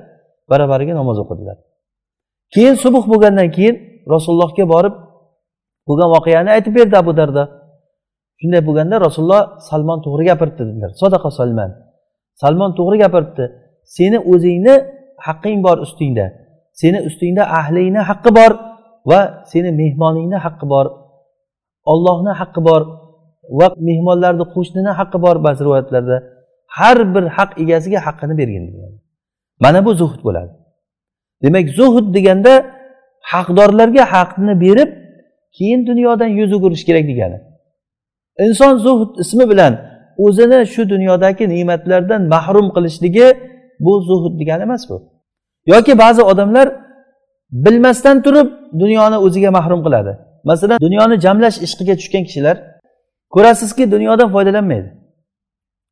barabariga namoz o'qidilar keyin subuh bo'lgandan keyin rasulullohga borib bo'lgan voqeani aytib berdi abu darda. Shunday bo'lganda rasululloh salmon to'g'ri gapiribdi dedilar. Sadaqa salmon. Salmon to'g'ri gapiribdi. Seni o'zingni haqqing bor ustingda. Seni ustingda ahlingni haqqi bor va seni mehmoningni haqqi bor ollohni haqqi bor va mehmonlarni qo'shnini haqqi bor ba'zi rivoyatlarda. Har bir haq egasiga haqqini bergin mana bu zuhd bo'ladi. Demak zuhd deganda haqdorlarga haqni berib keyin dunyodan yuz o'girish kerak degani. Inson zuhd ismi bilan o'zini shu dunyodagi ne'matlardan mahrum qilishligi bu zuhd degani emas bu. Yoki ba'zi odamlar bilmasdan turib dunyoni o'ziga mahrum qiladi. Masalan dunyoni jamlash ishqiga tushgan kishilar ko'rasizki dunyodan foydalanmaydi.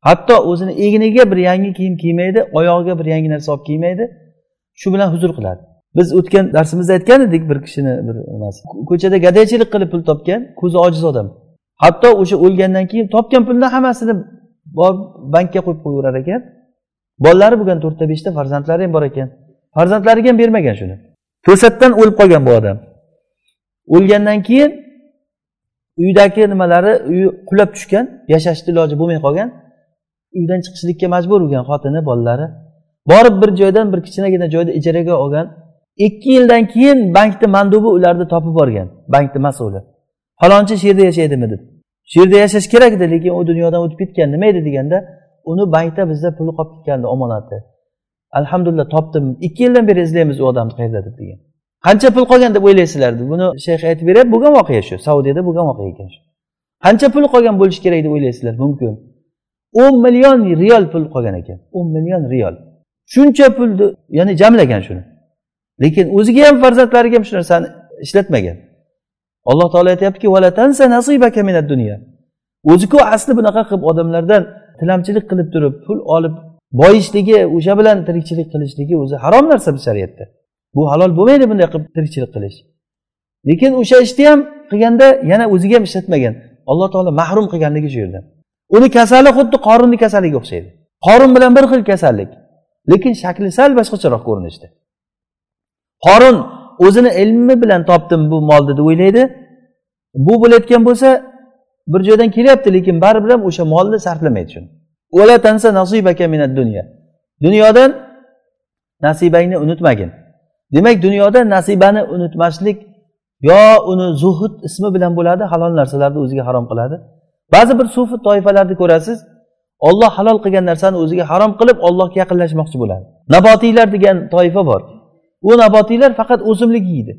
Hatto o'zini egniga bir yangi kiyim kiymaydi oyog'iga bir yangi narsa olib kiymaydi. Shu bilan huzur qiladi. Biz o'tgan darsimizda aytgan edik bir kishini bir nimasi. Ko'chada gadaychilik qilib pul topgan ko'zi ojiz odam. Hatto o'sha o'lgandan keyin topgan pulni hammasini bankka qo'yib qo'yaverar ekan. Bolalari bo'lgan to'rtta beshta farzandlari ham bor ekan. Farzandlariga ham bermagan shuni. To'satdan o'lib qolgan bu odam. O'lgandan keyin uydagi nimalari uyi qulab tushgan yashashni iloji bo'lmay qolgan uydan chiqishlikka majbur bo'lgan xotini bolalari borib bir joydan bir kichkinagina joyda ijaraga olgan ikki yildan keyin bankni mandubi ularni topib borgan bankni mas'uli. Falonchi shu yerda yashaydimi deb. Shu yerda yashash kerak edi lekin u dunyodan o'tib ketgan nima edi deganda uni bankda bizda puli qolib ketgandi omonati. Alhamdulillah topdim. Ikki yildan beri izlaymiz u odamni qayerda deb degan. Qancha pul qolgan deb o'ylaysizlar buni shayx aytib beryapti bo'lgan voqea shu. Saudiyada bo'lgan voqea ekan shu. Qancha pul qolgan bo'lishi kerak deb o'ylaysizlar? Mumkin. o'n million riyol pul qolgan ekan. o'n million riyol. Shuncha pulni ya'ni jamlagan shuni. Lekin o'ziga ham farzandlariga ham shu narsani ishlatmagan. Alloh taolo aytyaptiki o'ziku asli bunaqa qilib odamlardan tilamchilik qilib turib pul olib boyishligi o'sha bilan tirikchilik qilishligi o'zi harom narsa bu shariatda. Bu halol bo'lmaydi bunday qilib tirikchilik qilish. Lekin o'sha ishni ham qilganda yana o'ziga ham ishlatmagan. Alloh taolo mahrum qilganligi shu yerda. Uni kasali xuddi qorinni kasaliga o'xshaydi. Qorin bilan bir xil kasallik lekin shakli sal boshqacharoq ko'rinishda qorin o'zini ilmi bilan topdim bu molni deb o'ylaydi. Bu bo'layotgan bo'lsa bir joydan kelyapti lekin baribir ham o'sha molni sarflamaydi shuni. Dunyodan nasibangni unutmagin. Demak dunyoda nasibani unutmaslik yo uni zuhud ismi bilan bo'ladi halol narsalarni o'ziga harom qiladi. Ba'zi bir sufi toifalarni ko'rasiz olloh halol qilgan narsani o'ziga harom qilib ollohga yaqinlashmoqchi bo'ladi. Nabotiylar degan toifa bor. U nabotiylar faqat o'simlik yeydi.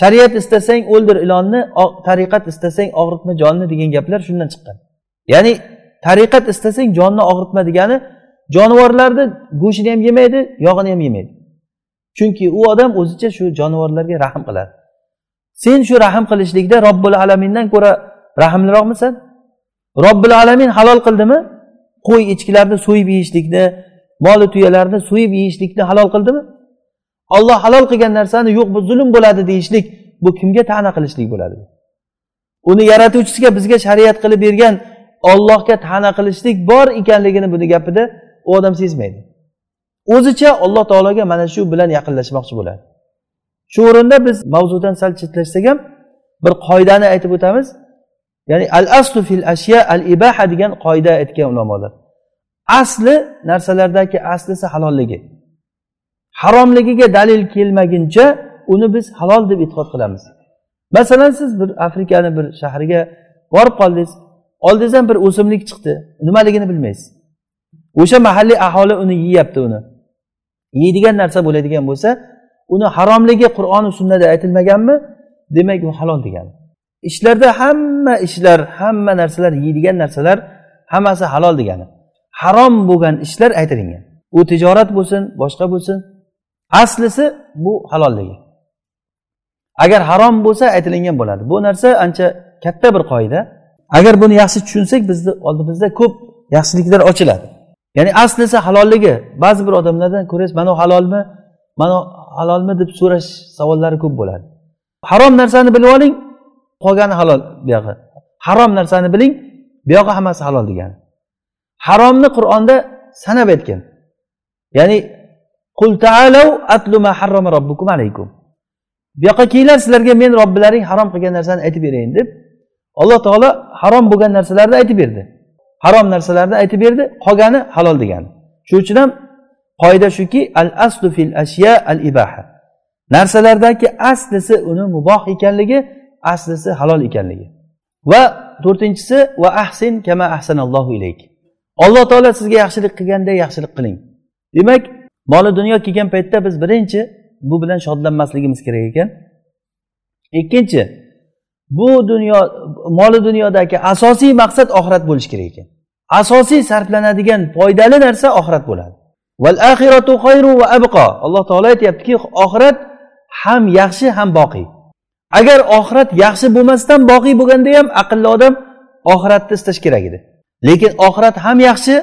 Shariat istasang o'ldir ilonni tariqat istasang og'ritma jonni degan gaplar shundan chiqqan. Ya'ni tariqat istasang jonni og'ritma degani jonivorlarni go'shtini ham yemaydi yog'ini ham yemaydi. Chunki u odam o'zicha shu jonivorlarga rahm qiladi. Sen shu rahm qilishlikda robbil alamindan ko'ra rahmliroqmisan? Robbil alamin halol qildimi? Qo'y echkilarni so'yib yeyishlikni moli tuyalarni so'yib yeyishlikni halol qildimi? Olloh halol qilgan narsani yo'q bu zulm bo'ladi deyishlik bu kimga ta'na qilishlik bo'ladi? Uni yaratuvchisiga bizga shariat qilib bergan ollohga ta'na qilishlik bor ekanligini buni gapida u odam sezmaydi. O'zicha alloh taologa mana shu bilan yaqinlashmoqchi bo'ladi. Shu o'rinda biz mavzudan sal chetlashsak ham bir qoidani aytib o'tamiz. Ya'ni al aslu fil ashya al ibaha degan qoida aytgan ulamolar. Asli narsalardagi aslisi halolligi. Haromligiga dalil kelmaguncha uni biz halol deb e'tiqod qilamiz. Masalan siz bir afrikani bir shahriga borib qoldingiz oldingizdan bir o'simlik chiqdi. Nimaligini bilmaysiz. O'sha mahalliy aholi uni yeyapti uni. Yeydigan narsa bo'ladigan bo'lsa uni haromligi qur'oni sunnada aytilmaganmi? Demak u halol degani ishlarda hamma ishlar hamma narsalar yeydigan narsalar hammasi halol degani. Harom bo'lgan ishlar aytilingan u tijorat bo'lsin boshqa bo'lsin. Aslisi bu halolligi agar harom bo'lsa aytilingan bo'ladi. Bu narsa ancha katta bir qoida. Agar buni yaxshi tushunsak bizni oldimizda ko'p yaxshiliklar ochiladi. Ya'ni aslisi halolligi. Ba'zi bir odamlardan ko'rasiz mana halolmi? Mana halolmi? deb so'rash savollari ko'p bo'ladi. Harom narsani bilib oling qolgani halol buyog'i harom narsani biling buyog'i hammasi halol degani. Haromni qur'onda sanab aytgan. Ya'ni qul taalav atlu ma harrama robbukum alaykum. Bu yoqqa kelinglar sizlarga men robbilaring harom qilgan narsani aytib berayin deb alloh taolo harom bo'lgan narsalarni aytib berdi. Harom narsalarni aytib berdi qolgani halol degani. Shuning uchun ham qoida shuki al aslu fil ashya al ibaha narsalardagi aslisi uni muboh ekanligi aslisi halol ekanligi. Va to'rtinchisi va ahsin kama ahsanallohu ilayk. Alloh taolo sizga yaxshilik qilganday yaxshilik qiling. Demak moli dunyo kelgan paytda biz birinchi bu bilan shodlanmasligimiz kerak ekan. Ikkinchi bu dunyo moli dunyodagi asosiy maqsad oxirat bo'lishi kerak ekan. Asosiy sarflanadigan foydali narsa oxirat bo'ladi. Val axiratu xayru va abqo alloh taolo aytyaptiki oxirat ham yaxshi ham boqiy. Agar oxirat yaxshi bo'lmasdan boqiy bo'lganda ham aqlli odam oxiratni istash kerak edi. Lekin oxirat ham yaxshi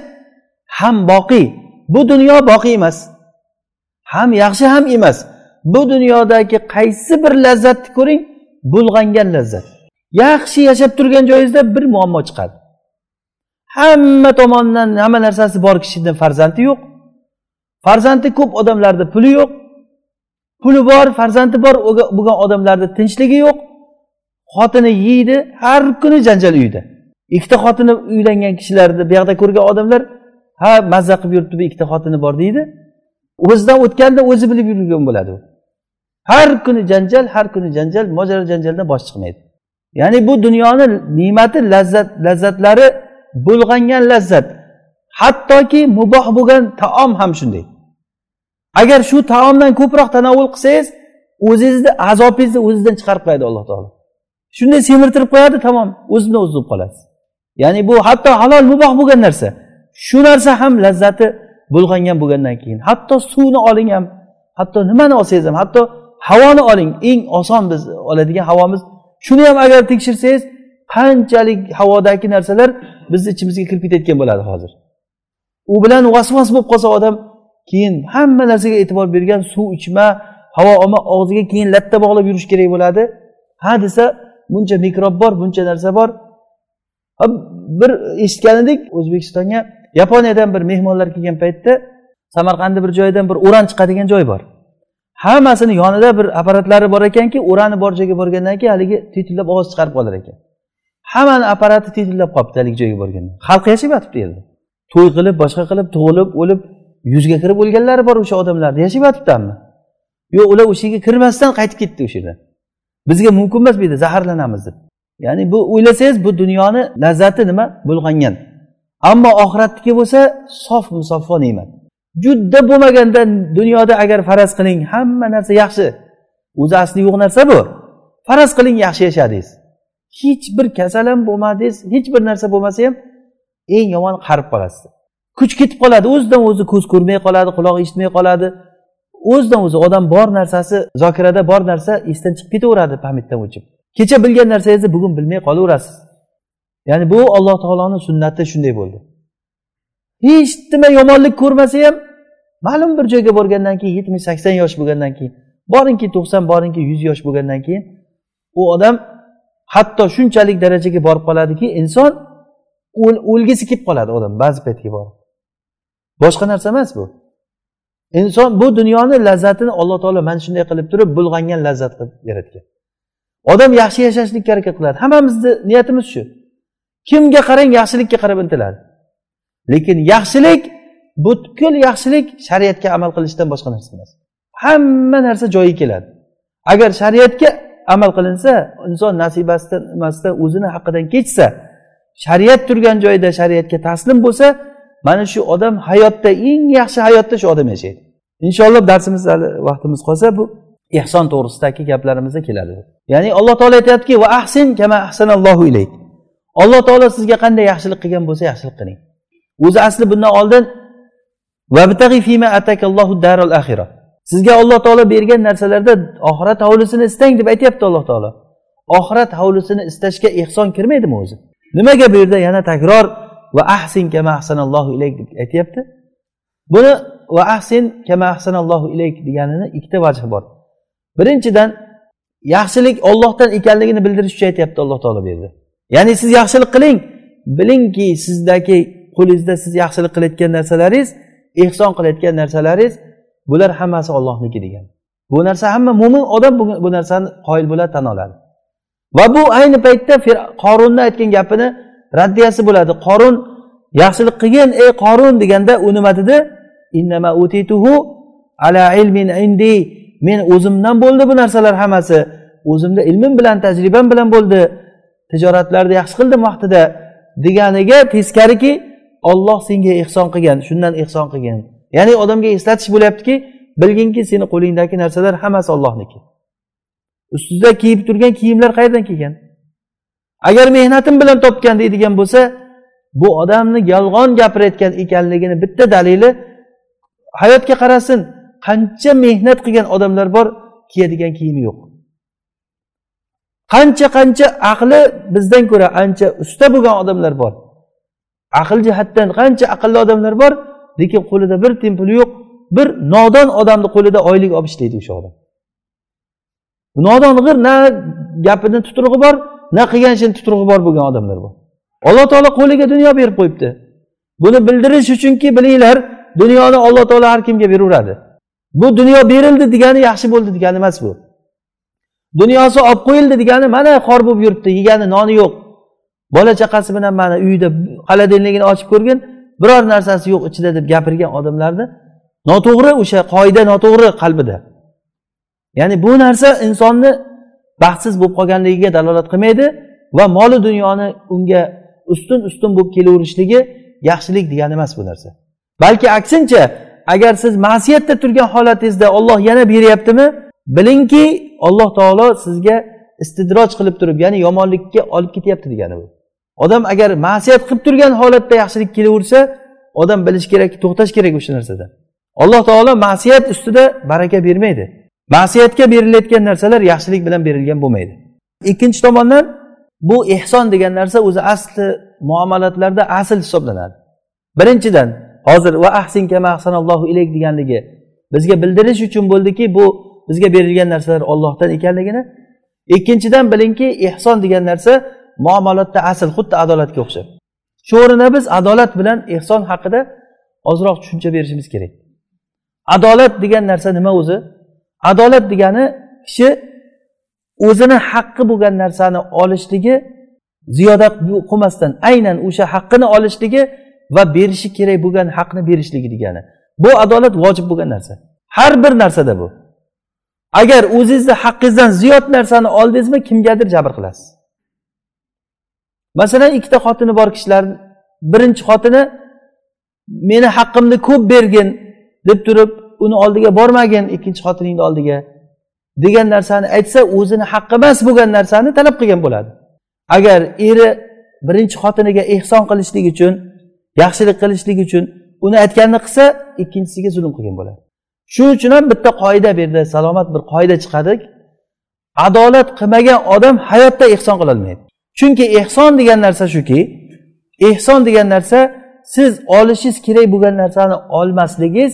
ham boqiy. Bu dunyo boqiy emas. Ham yaxshi ham emas. Bu dunyodagi qaysi bir lazzatni ko'ring bulg'angan lazzat. Yaxshi yashab turgan joyingizda bir muammo chiqadi. Hamma tomondan hamma narsasi bor kishini farzandi yo'q. Farzandi ko'p odamlarni puli yo'q. Puli bor farzandi bor bo'lgan odamlarni tinchligi yo'q. Xotini yeydi har kuni janjal uyda ikkita xotini uylangan kishilarni bu yoqda ko'rgan odamlar ha mazza qilib yuribdi bu ikkita xotini bor deydi. O'zidan o'tganda o'zi bilib yurgan bo'ladi u. har kuni janjal har kuni janjal mojaro janjaldan bosh chiqmaydi ya'ni bu dunyoni ne'mati lazzat lazzatlari bulg'angan lazzat. Hattoki muboh bo'lgan taom ham shunday. Agar shu taomdan ko'proq tanovul qilsangiz o'zingizni azobingizni o'zizdan chiqarib qo'yadi alloh taolo. Shunday semirtirib qo'yadi tamom o'zidan o'zi bo'lib qolasiz. Ya'ni bu hatto halol muboh bo'lgan narsa shu narsa ham lazzati bulg'angan bo'lgandan keyin hatto suvni oling ham hatto nimani olsangiz ham hatto havoni oling. Eng oson biz oladigan havomiz shuni ham agar tekshirsangiz qanchalik havodagi narsalar bizni ichimizga kirib ketayotgan bo'ladi hozir. U bilan vasvas bo'lib qolsa odam keyin hamma narsaga e'tibor bergan suv ichma havo olma og'ziga keyin latta bog'lab yurish kerak bo'ladi. Ha desa buncha mikrob bor buncha narsa bor. Bir eshitgan edik o'zbekistonga yaponiyadan bir mehmonlar kelgan paytda samarqandni bir joyidan bir o'ran chiqadigan joy bor. Hammasini yonida bir apparatlari bor ekanki o'rani bor joyga borgandan keyin haligi titillab ovoz chiqarib qolar ekan. Hammani apparati titillab qolibdi haligi joyga borganda. Xalq yashab yotibdi to'y qilib boshqa qilib tug'ilib o'lib yuzga kirib o'lganlari bor o'sha odamlarni. Yashab yotibdimi yo'q ular o'sha yerga kirmasdan qaytib ketdi o'sha yerdan. Bizga mumkin emas bu yerda zaharlanamiz deb. Ya'ni bu o'ylasangiz bu dunyoni lazzati nima? Bulg'angan. Ammo oxiratniki bo'lsa sof musaffo ne'mat. Juda bo'lmaganda dunyoda agar faraz qiling hamma narsa yaxshi. O'zi asli yo'q narsa bu. Faraz qiling yaxshi yashadingiz. Hech bir kasal ham bo'lmadingiz hech bir narsa bo'lmasa ham eng yomon qarib qolasiz kuch ketib qoladi o'zidan o'zi ko'z ko'rmay qoladi quloq eshitmay qoladi. O'zidan o'zi odam bor narsasi zokirada bor narsa esdan chiqib ketaveradi pamyatdan o'chib. Kecha bilgan narsangizni bugun bilmay qolaverasiz. Ya'ni bu alloh taoloni sunnati shunday bo'ldi. Hech nima yomonlik ko'rmasa ham ma'lum bir joyga borgandan keyin yetmish sakson yosh bo'lgandan keyin boringki to'qson boringki yuz yosh bo'lgandan keyin u odam hatto shunchalik darajaga borib qoladiki inson o'lgisi kelib qoladi odam ba'zi paytga borib. Boshqa narsa emas bu. Inson bu dunyoni lazzatini alloh taolo mana shunday qilib turib bulg'angan lazzat qilib yaratgan. Odam yaxshi yashashlikka harakat qiladi. Hammamizni niyatimiz shu. Kimga qarang yaxshilikka qarab intiladi. Lekin yaxshilik butkul yaxshilik shariatga amal qilishdan boshqa narsa emas. Hamma narsa joyiga keladi. Agar shariatga amal qilinsa inson nasibasidan nimasidan o'zini haqqidan kechsa shariat turgan joyda shariatga taslim bo'lsa mana shu odam hayotda eng yaxshi hayotda shu odam yashaydi. Inshaalloh darsimiz hali vaqtimiz qolsa bu ehson to'g'risidagi gaplarimizda keladi. Ya'ni alloh taolo aytyaptiki va ahsin kama ahsanallohu ilayk. Alloh taolo sizga qanday yaxshilik qilgan bo'lsa yaxshilik qiling. O'zi asli bundan oldin sizga olloh taolo bergan narsalarda oxirat hovlisini istang deb aytyapti alloh taolo. Oxirat hovlisini istashga ehson kirmaydimi o'zi? Nimaga bu yerda yana takror va ahsin kama ahsanallohu ilayk deb aytyapti? Buni va ahsin kama ahsanallohu ilayk deganini ikkita vajh bor. Birinchidan yaxshilik ollohdan ekanligini bildirish uchun aytyapti alloh taolo bu yerda. Ya'ni siz yaxshilik qiling. Bilingki sizdagi qo'lingizda siz yaxshilik qilayotgan narsalaringiz ehson qilayotgan narsalaringiz bular hammasi ollohniki degan. Bu narsa hamma mo'min odam bu narsani qoyil bo'ladi tan oladi. Va bu ayni paytda qorunni aytgan gapini raddiyasi bo'ladi. Qorun yaxshilik qilgin ey qorun deganda u nima dedi? Ala ilmin indi. Men o'zimdan bo'ldi bu narsalar hammasi. O'zimda ilmim bilan tajribam bilan bo'ldi. Tijoratlarni yaxshi qildim vaqtida deganiga teskariki olloh senga ehson qilgan shundan ehson qilgan. Ya'ni odamga eslatish bo'lyaptiki bilginki seni qo'lingdagi narsalar hammasi ollohniki ustida kiyib turgan kiyimlar qayerdan kelgan? Agar mehnatim bilan topgan deydigan bo'lsa bu odamni yolg'on gapirayotgan ekanligini bitta dalili hayotga qarasin qancha mehnat qilgan odamlar bor kiyadigan kiyimi yo'q. Qancha qancha aqli bizdan ko'ra ancha usta bo'lgan odamlar bor. Aql jihatdan qancha aqlli odamlar bor lekin qo'lida bir tiyin puli yo'q bir nodon odamni qo'lida oylik olib ishlaydi o'sha odam. Nodon g'ir na gapini tuturug'i bor na qilgan ishini tuturug'i bor bo'lgan odamlar bor. Alloh taolo qo'liga dunyo berib qo'yibdi. Buni bildirish uchunki bilinglar dunyoni alloh taolo har kimga beraveradi. Bu dunyo berildi degani yaxshi bo'ldi degani emas bu. Dunyosi olib qo'yildi degani mana xor bo'lib yuribdi yegani noni yo'q. Bola chaqasi bilan mana uyida xolodilnigini ochib ko'rgin biror narsasi yo'q ichida deb gapirgan odamlarni noto'g'ri o'sha qoida noto'g'ri qalbida. Ya'ni bu narsa insonni baxtsiz bo'lib qolganligiga dalolat qilmaydi va moli dunyoni unga ustun ustun bo'lib kelaverishligi yaxshilik degani emas bu narsa. Balki aksincha agar siz ma'siyatda turgan holatingizda olloh yana beryaptimi bilingki alloh taolo sizga istidroj qilib turib ya'ni yomonlikka olib ketyapti degani bu. Odam agar ma'siyat qilib turgan holatda yaxshilik kelaversa odam bilishi kerakki to'xtash kerak o'sha narsada. Alloh taolo ma'siyat ustida baraka bermaydi. Ma'siyatga berilayotgan narsalar yaxshilik bilan berilgan bo'lmaydi. Ikkinchi tomondan bu ehson degan narsa o'zi asli muomalatlarda asl hisoblanadi. Birinchidan hozir va ahsin kama ahsanallohu ilayk deganligi bizga bildirish uchun bo'ldiki bu bizga berilgan narsalar ollohdan ekanligini. Ikkinchidan bilingki ehson degan narsa muomalotda asl xuddi adolatga o'xshab. Shu o'rinda biz adolat bilan ehson haqida ozroq tushuncha berishimiz kerak. Adolat degan narsa nima o'zi? Adolat degani kishi o'zini haqqi bo'lgan narsani olishligi ziyoda qilmasdan aynan o'sha haqqini olishligi va berishi kerak bo'lgan haqni berishligi degani. Bu adolat vojib bo'lgan narsa. Har bir narsada bu. Agar o'zingizni haqqingizdan ziyod narsani oldingizmi kimgadir jabr qilasiz. Masalan ikkita xotini bor kishilar birinchi xotini meni haqqimni ko'p bergin deb turib uni oldiga bormagin ikkinchi xotiningni oldiga degan narsani aytsa o'zini haqqi emas bo'lgan narsani talab qilgan bo'ladi. Agar eri birinchi xotiniga ehson qilishlik uchun yaxshilik qilishlik uchun uni aytganini qilsa ikkinchisiga zulm qilgan bo'ladi. Shuning uchun ham bitta qoida bu yerda salomat bir qoida chiqadi adolat qilmagan odam hayotda ehson qilolmaydi chunki ehson degan narsa shuki ehson degan narsa siz olishingiz kerak bo'lgan narsani olmasligingiz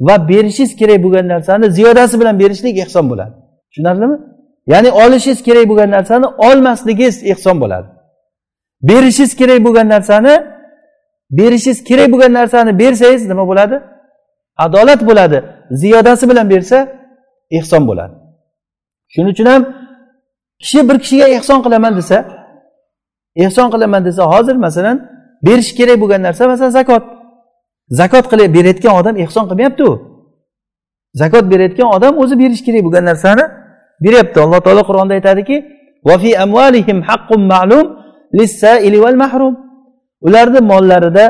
va berishingiz kerak bo'lgan narsani ziyodasi bilan berishlik ehson bo'ladi. Tushunarlimi? Ya'ni olishingiz kerak bo'lgan narsani olmasligingiz ehson bo'ladi. Berishingiz kerak bo'lgan narsani berishingiz kerak bo'lgan narsani bersangiz nima bo'ladi? Adolat bo'ladi. Ziyodasi bilan bersa ehson bo'ladi. Shuning uchun ham kishi bir kishiga ehson qilaman desa ehson qilaman desa hozir masalan berish kerak bo'lgan narsa masalan zakot. Zakot qilib berayotgan odam ehson qilmayapti u zakot berayotgan odam o'zi berishi kerak bo'lgan narsani beryapti. Alloh taolo qur'onda aytadiki ularni mollarida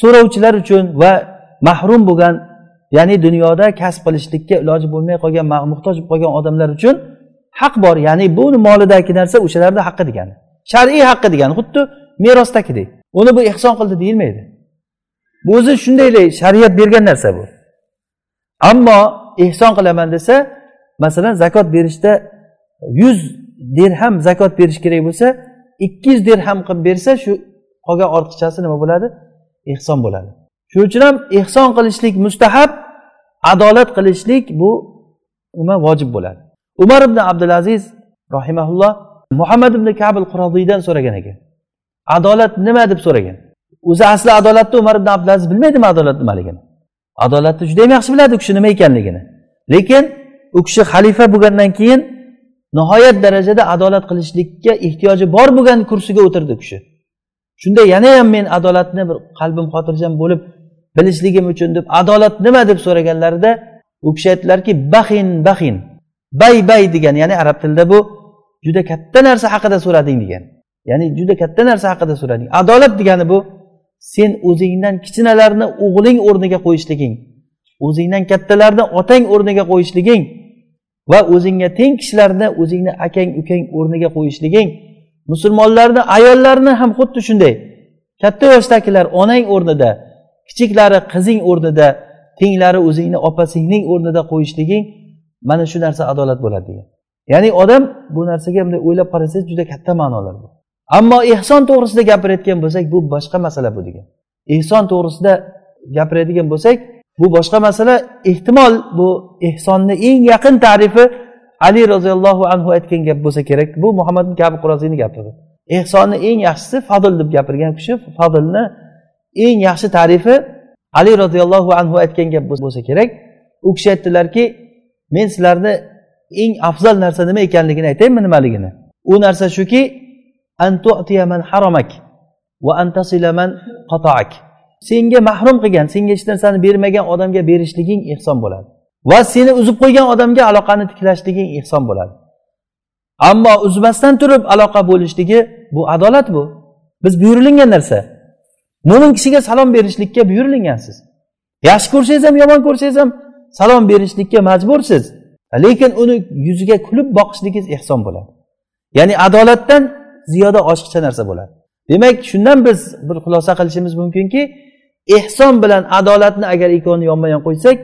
so'rovchilar uchun va mahrum bo'lgan ya'ni dunyoda kasb qilishlikka iloji bo'lmay qolgan muhtoj bo'lib qolgan odamlar uchun haq bor. Ya'ni bu molidagi narsa o'shalarni haqqi degani. Shar'iy haqqi degani xuddi merosdagidek uni bu ehson qildi deyilmaydi. Bu o'zi shundaylay shariat bergan narsa bu. Ammo ehson qilaman desa masalan zakot berishda yuz dirham zakot berish kerak bo'lsa ikki yuz dirham qilib bersa shu qolgan ortiqchasi nima bo'ladi? Ehson bo'ladi. Shuning uchun ham ehson qilishlik mustahab adolat qilishlik bu nima vojib bo'ladi. Umar ibn abdulaziz rahimaulloh muhammad ibn kabil qurodiydan so'ragan ekan. Adolat nima deb so'ragan? O'zi asli adolatni umar ibn abdulaziz bilmaydimi adolat nimaligini? Adolatni juda yam yaxshi biladi u kishi nima ekanligini. Lekin u kishi xalifa bo'lgandan keyin nihoyat darajada adolat qilishlikka ehtiyoji bor bo'lgan kursiga o'tirdi u kishi. Shunda yanayam men adolatni bir qalbim xotirjam bo'lib bilishligim uchun deb adolat nima deb so'raganlarida u kishi aytdilarki baxin baxin bay bay degan ya'ni arab tilida bu juda katta narsa haqida so'rading degan. Ya'ni juda katta narsa haqida so'rading. Adolat degani bu sen o'zingdan kichinalarni o'g'ling o'rniga qo'yishliging o'zingdan kattalarni otang o'rniga qo'yishliging va o'zingga teng kishilarni o'zingni akang ukang o'rniga qo'yishliging musulmonlarni ayollarni ham xuddi shunday. Katta yoshdagilar onang o'rnida kichiklari qizing o'rnida tenglari o'zingni opa singling o'rnida qo'yishliging mana shu narsa adolat bo'ladi degan. Ya'ni odam bu narsaga bunday o'ylab qarasangiz juda katta ma'nolar bu. Ammo ehson to'g'risida gapirayotgan bo'lsak bu boshqa masala bu degan. Ehson to'g'risida gapiradigan bo'lsak bu boshqa masala. Ehtimol bu ehsonni eng yaqin tarifi ali roziyallohu anhu aytgan gap bo'lsa kerak. Bu muhammad kabi quroziyni gapi ehsonni eng yaxshisi fadl deb gapirgan kishi fadlni eng yaxshi tarifi ali roziyallohu anhu aytgan gap bo'lsa kerak. U kishi aytdilarki men sizlarni eng afzal narsa nima ekanligini aytaymi nimaligini? U narsa shuki senga mahrum qilgan senga hech narsani bermagan odamga berishliging ehson bo'ladi. Va seni uzib qo'ygan odamga aloqani tiklashliging ehson bo'ladi. Ammo uzmasdan turib aloqa bo'lishligi bu adolat bu. Biz buyurilgan narsa. Mo'min kishiga salom berishlikka buyurilgansiz yaxshi ko'rsangiz ham yomon ko'rsangiz ham salom berishlikka majbursiz. Lekin uni yuziga kulib boqishligingiz ehson bo'ladi. Ya'ni adolatdan ziyoda oshiqcha narsa bo'ladi. Demak shundan biz bir xulosa qilishimiz mumkinki ehson bilan adolatni agar ikkovini yonma yon qo'ysak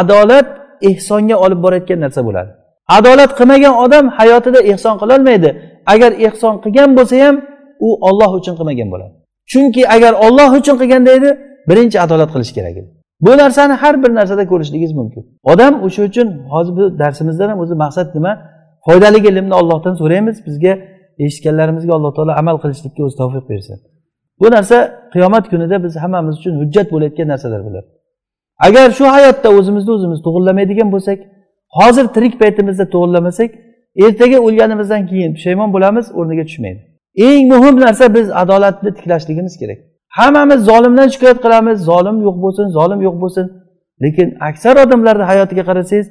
adolat ehsonga olib borayotgan narsa bo'ladi. Adolat qilmagan odam hayotida ehson qilolmaydi. Agar ehson qilgan bo'lsa ham u olloh uchun qilmagan bo'ladi. Chunki agar olloh uchun qilganda edi birinchi adolat qilish kerak edi. Bu narsani har bir narsada ko'rishligingiz mumkin. Odam o'sha uchun hozir bu darsimizdan ham o'zi maqsad nima? Foydali ilmni ollohdan so'raymiz bizga eshitganlarimizga alloh taolo amal qilishlikka o'zi tavfiq bersin. Bu narsa qiyomat kunida biz hammamiz uchun hujjat bo'layotgan narsalar bular. Agar shu hayotda o'zimizni o'zimiz to'g'irlamaydigan bo'lsak hozir tirik paytimizda to'g'irlamasak ertaga o'lganimizdan keyin pushaymon bo'lamiz o'rniga tushmaydi. Eng muhim narsa biz adolatni tiklashligimiz kerak. Hammamiz zolimdan shikoyat qilamiz. Zolim yo'q bo'lsin zolim yo'q bo'lsin. Lekin aksar odamlarni hayotiga qarasangiz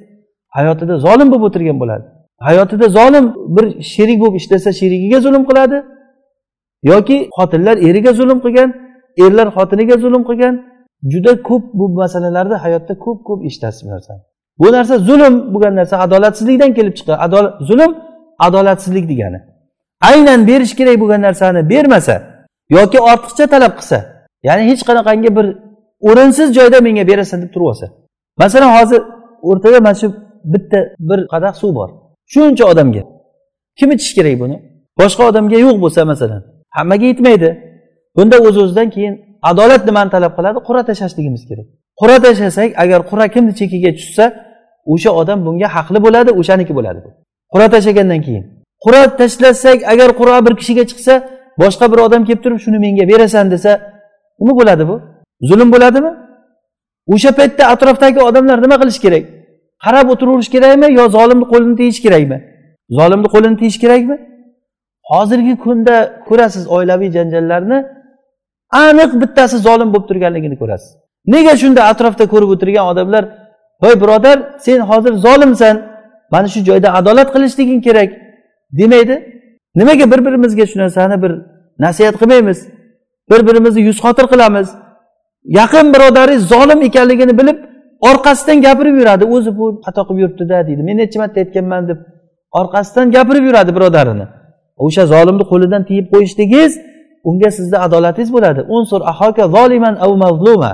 hayotida zolim bo'lib o'tirgan bo'ladi. Hayotida zolim bir sherik bo'lib ishlasa sherigiga zulm qiladi yoki xotinlar eriga zulm qilgan erlar xotiniga zulm qilgan. Juda ko'p bu masalalarni hayotda ko'p ko'p eshitasiz bu narsani. Bu narsa zulm bo'lgan narsa adolatsizlikdan kelib chiqadi. Adolat zulm adolatsizlik degani. Aynan berish kerak bo'lgan narsani bermasa yoki ortiqcha talab qilsa ya'ni hech qanaqangi bir o'rinsiz joyda menga berasan deb turib olsa masalan hozir o'rtada mana shu bitta bir qadah suv bor. Shuncha odamga. Kim ichishi kerak buni? Boshqa odamga yo'q bo'lsa masalan hammaga yetmaydi. Bunda o'z o'zidan keyin adolat nimani talab qiladi? Qura tashlashligimiz kerak. Qura tashlasak agar qura kimni chekiga tushsa o'sha odam bunga haqli bo'ladi o'shaniki bo'ladi qura tashlagandan keyin. Qura tashlasak agar qura bir kishiga chiqsa boshqa bir odam kelib turib shuni menga berasan desa nima bo'ladi bu? Zulm bo'ladimi? O'sha paytda atrofdagi odamlar nima qilish kerak? Qarab o'tiraverish kerakmi yo zolimni qo'lini tiyish kerakmi? Zolimni qo'lini tiyish kerakmi? Hozirgi kunda ko'rasiz oilaviy janjallarni aniq bittasi zolim bo'lib turganligini ko'rasiz. Nega shunda atrofda ko'rib o'tirgan odamlar voy birodar sen hozir zolimsan mana shu joyda adolat qilishliging kerak demaydi? Nimaga bir birimizga shu narsani bir nasihat qilmaymiz. Bir birimizni yuz xotir qilamiz. Yaqin birodaringiz zolim ekanligini bilib orqasidan gapirib yuradi. O'zi bu xato qilib yuribdida deydi. Men necha marta aytganman deb orqasidan gapirib yuradi birodarini. O'sha zolimni qo'lidan tiyib qo'yishligingiz unga sizni adolatingiz bo'ladi. Unsur ahoka zoliman av mazluma.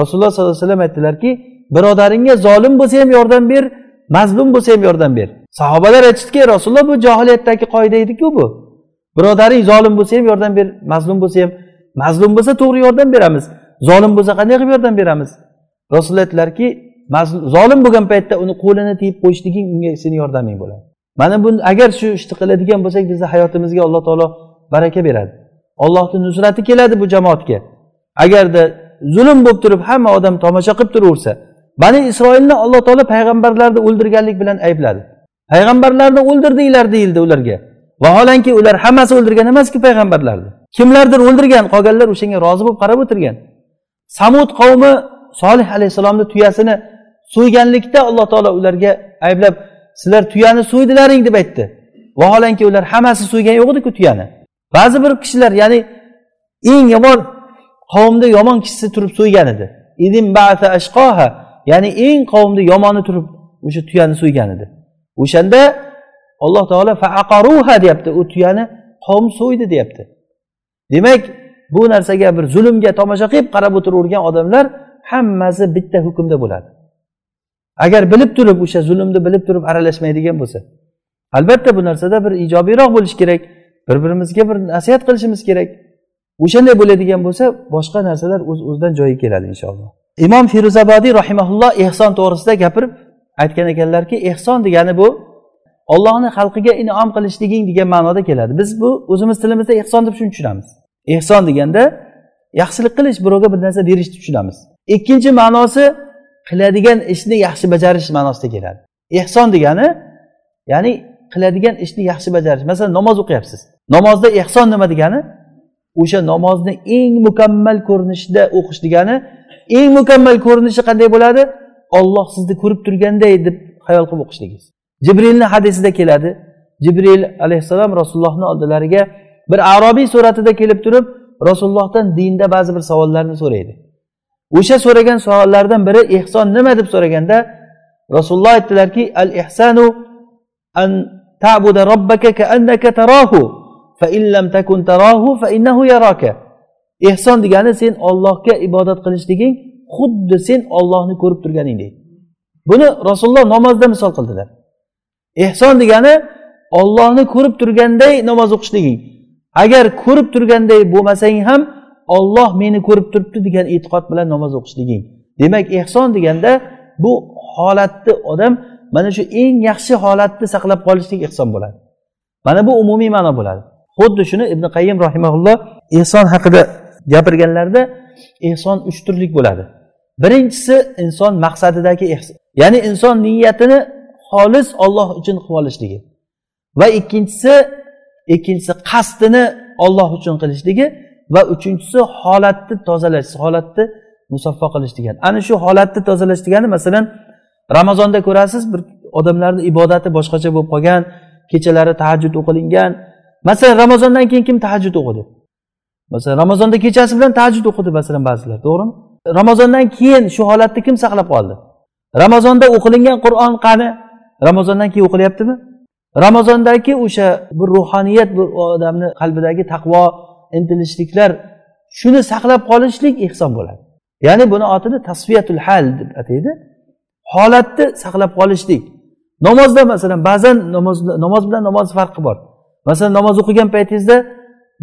Rasululloh sollallohu alayhi vasallam aytdilarki birodaringga zolim bo'lsa ham yordam ber mazlum bo'lsa ham yordam ber. Sahobalar aytishdiki rasululloh bu johiliyatdagi qoida ediku bu. Birodaring zolim bo'lsa ham yordam ber mazlum bo'lsa ham. Mazlum bo'lsa to'g'ri yordam beramiz. Zolim bo'lsa qanday qilib yordam beramiz? Rasululloh aytdilarki zolim bo'lgan paytda uni qo'lini tiyib qo'yishliging unga seni yordaming bo'ladi. Mana bu agar shu ishni qiladigan bo'lsak bizni hayotimizga alloh taolo baraka beradi. Ollohni nusrati keladi bu jamoatga. Agarda zulm bo'lib turib hamma odam tomosha qilib turaversa bani isroilni alloh taolo payg'ambarlarni o'ldirganlik bilan aybladi. Payg'ambarlarni o'ldirdinglar deyildi ularga. Vaholanki ular hammasi o'ldirgan emasku payg'ambarlarni. Kimlardir o'ldirgan qolganlar o'shanga rozi bo'lib qarab o'tirgan. Samud qavmi solih alayhissalomni tuyasini so'yganlikda alloh taolo ularga ayblab sizlar tuyani so'ydilaring deb aytdi. Vaholanki ular hammasi so'ygan yo'q ediku tuyani. Ba'zi bir kishilar ya'ni eng yomon qavmda yomon kishisi turib so'ygan edi. Ya'ni eng qavmni yomoni turib o'sha tuyani so'ygan edi o'shanda alloh taolo faaqaruha deyapti. U tuyani qavm so'ydi deyapti. Demak bu narsaga bir zulmga tomosha qilib qarab o'tiravergan odamlar hammasi bitta hukmda bo'ladi. Agar bilib turib o'sha zulmni bilib turib aralashmaydigan bo'lsa albatta bu narsada bir ijobiyroq bo'lishi kerak bir birimizga bir nasihat qilishimiz kerak. O'shanday bo'ladigan bo'lsa boshqa narsalar o'z o'zidan joyiga keladi inshaalloh. Imom feruzabodiy rahimaulloh ehson to'g'risida gapirib aytgan ekanlarki ehson degani bu ollohni xalqiga inom qilishliging degan ma'noda keladi. Biz bu o'zimiz tilimizda ehson deb shuni tushunamiz ehson deganda yaxshilik qilish birovga bir narsa berishni tushunamiz. Ikkinchi ma'nosi qiladigan ishni yaxshi bajarish ma'nosida keladi. Ehson degani ya'ni qiladigan ishni yaxshi bajarish. Masalan namoz o'qiyapsiz. Namozda ehson nima degani? O'sha namozni eng mukammal ko'rinishda o'qish degani eng mukammal ko'rinishi qanday bo'ladi? Olloh sizni ko'rib turganday deb xayol qilib o'qishligingiz jibrilni hadisida keladi. Jibril alayhissalom rasulullohni oldilariga bir arobiy suratida kelib turib rasulullohdan dinda ba'zi bir savollarni so'raydi. O'sha so'ragan savollardan biri ehson nima? deb so'raganda rasululloh aytdilarki al ihsanu an ta'buda robbaka kaannaka tarahu fa in lam takun tarahu fa innahu yaraka. Ehson degani sen ollohga ibodat qilishliging xuddi sen ollohni ko'rib turganingdek. Buni rasululloh namozda misol qildilar. Ehson degani ollohni ko'rib turganday namoz o'qishliging. Agar ko'rib turganday bo'lmasang ham olloh meni ko'rib turibdi degan e'tiqod bilan namoz o'qishliging. Demak ehson deganda bu holatni odam mana shu eng yaxshi holatni saqlab qolishlik ehson bo'ladi. Mana bu umumiy ma'no bo'ladi. Xuddi shuni ibn qayim rahimaulloh ehson haqida gapirganlarida ehson uch turlik bo'ladi. Birinchisi inson maqsadidagi ehson ya'ni inson niyatini xolis olloh uchun qilib olishligi va ikkinchisi ikkinchisi qasdini olloh uchun qilishligi va uchinchisi holatni tozalash holatni musaffo qilish degan ana shu holatni tozalash degani masalan ramazonda ko'rasiz bir odamlarni ibodati boshqacha bo'lib qolgan kechalari tahajjud o'qilingan. Masalan ramazondan keyin kim tahajjud o'qidi? Masalan ramazonda kechasi bilan tajud o'qidi masalan ba'zilar to'g'rimi? Ramazondan keyin shu holatni kim saqlab qoldi? Ramazonda o'qilingan qur'on qani? Ramazondan keyin o'qilyaptimi? Ramazondagi o'sha bir ruhoniyat bir odamni qalbidagi taqvo intilishliklar shuni saqlab qolishlik ehson bo'ladi. Ya'ni buni otini tasfiyatul hal deb ataydi. Holatni saqlab qolishlik. Namozda masalan ba'zan namoz namoz bilan namoz farqi bor. Masalan namoz o'qigan paytingizda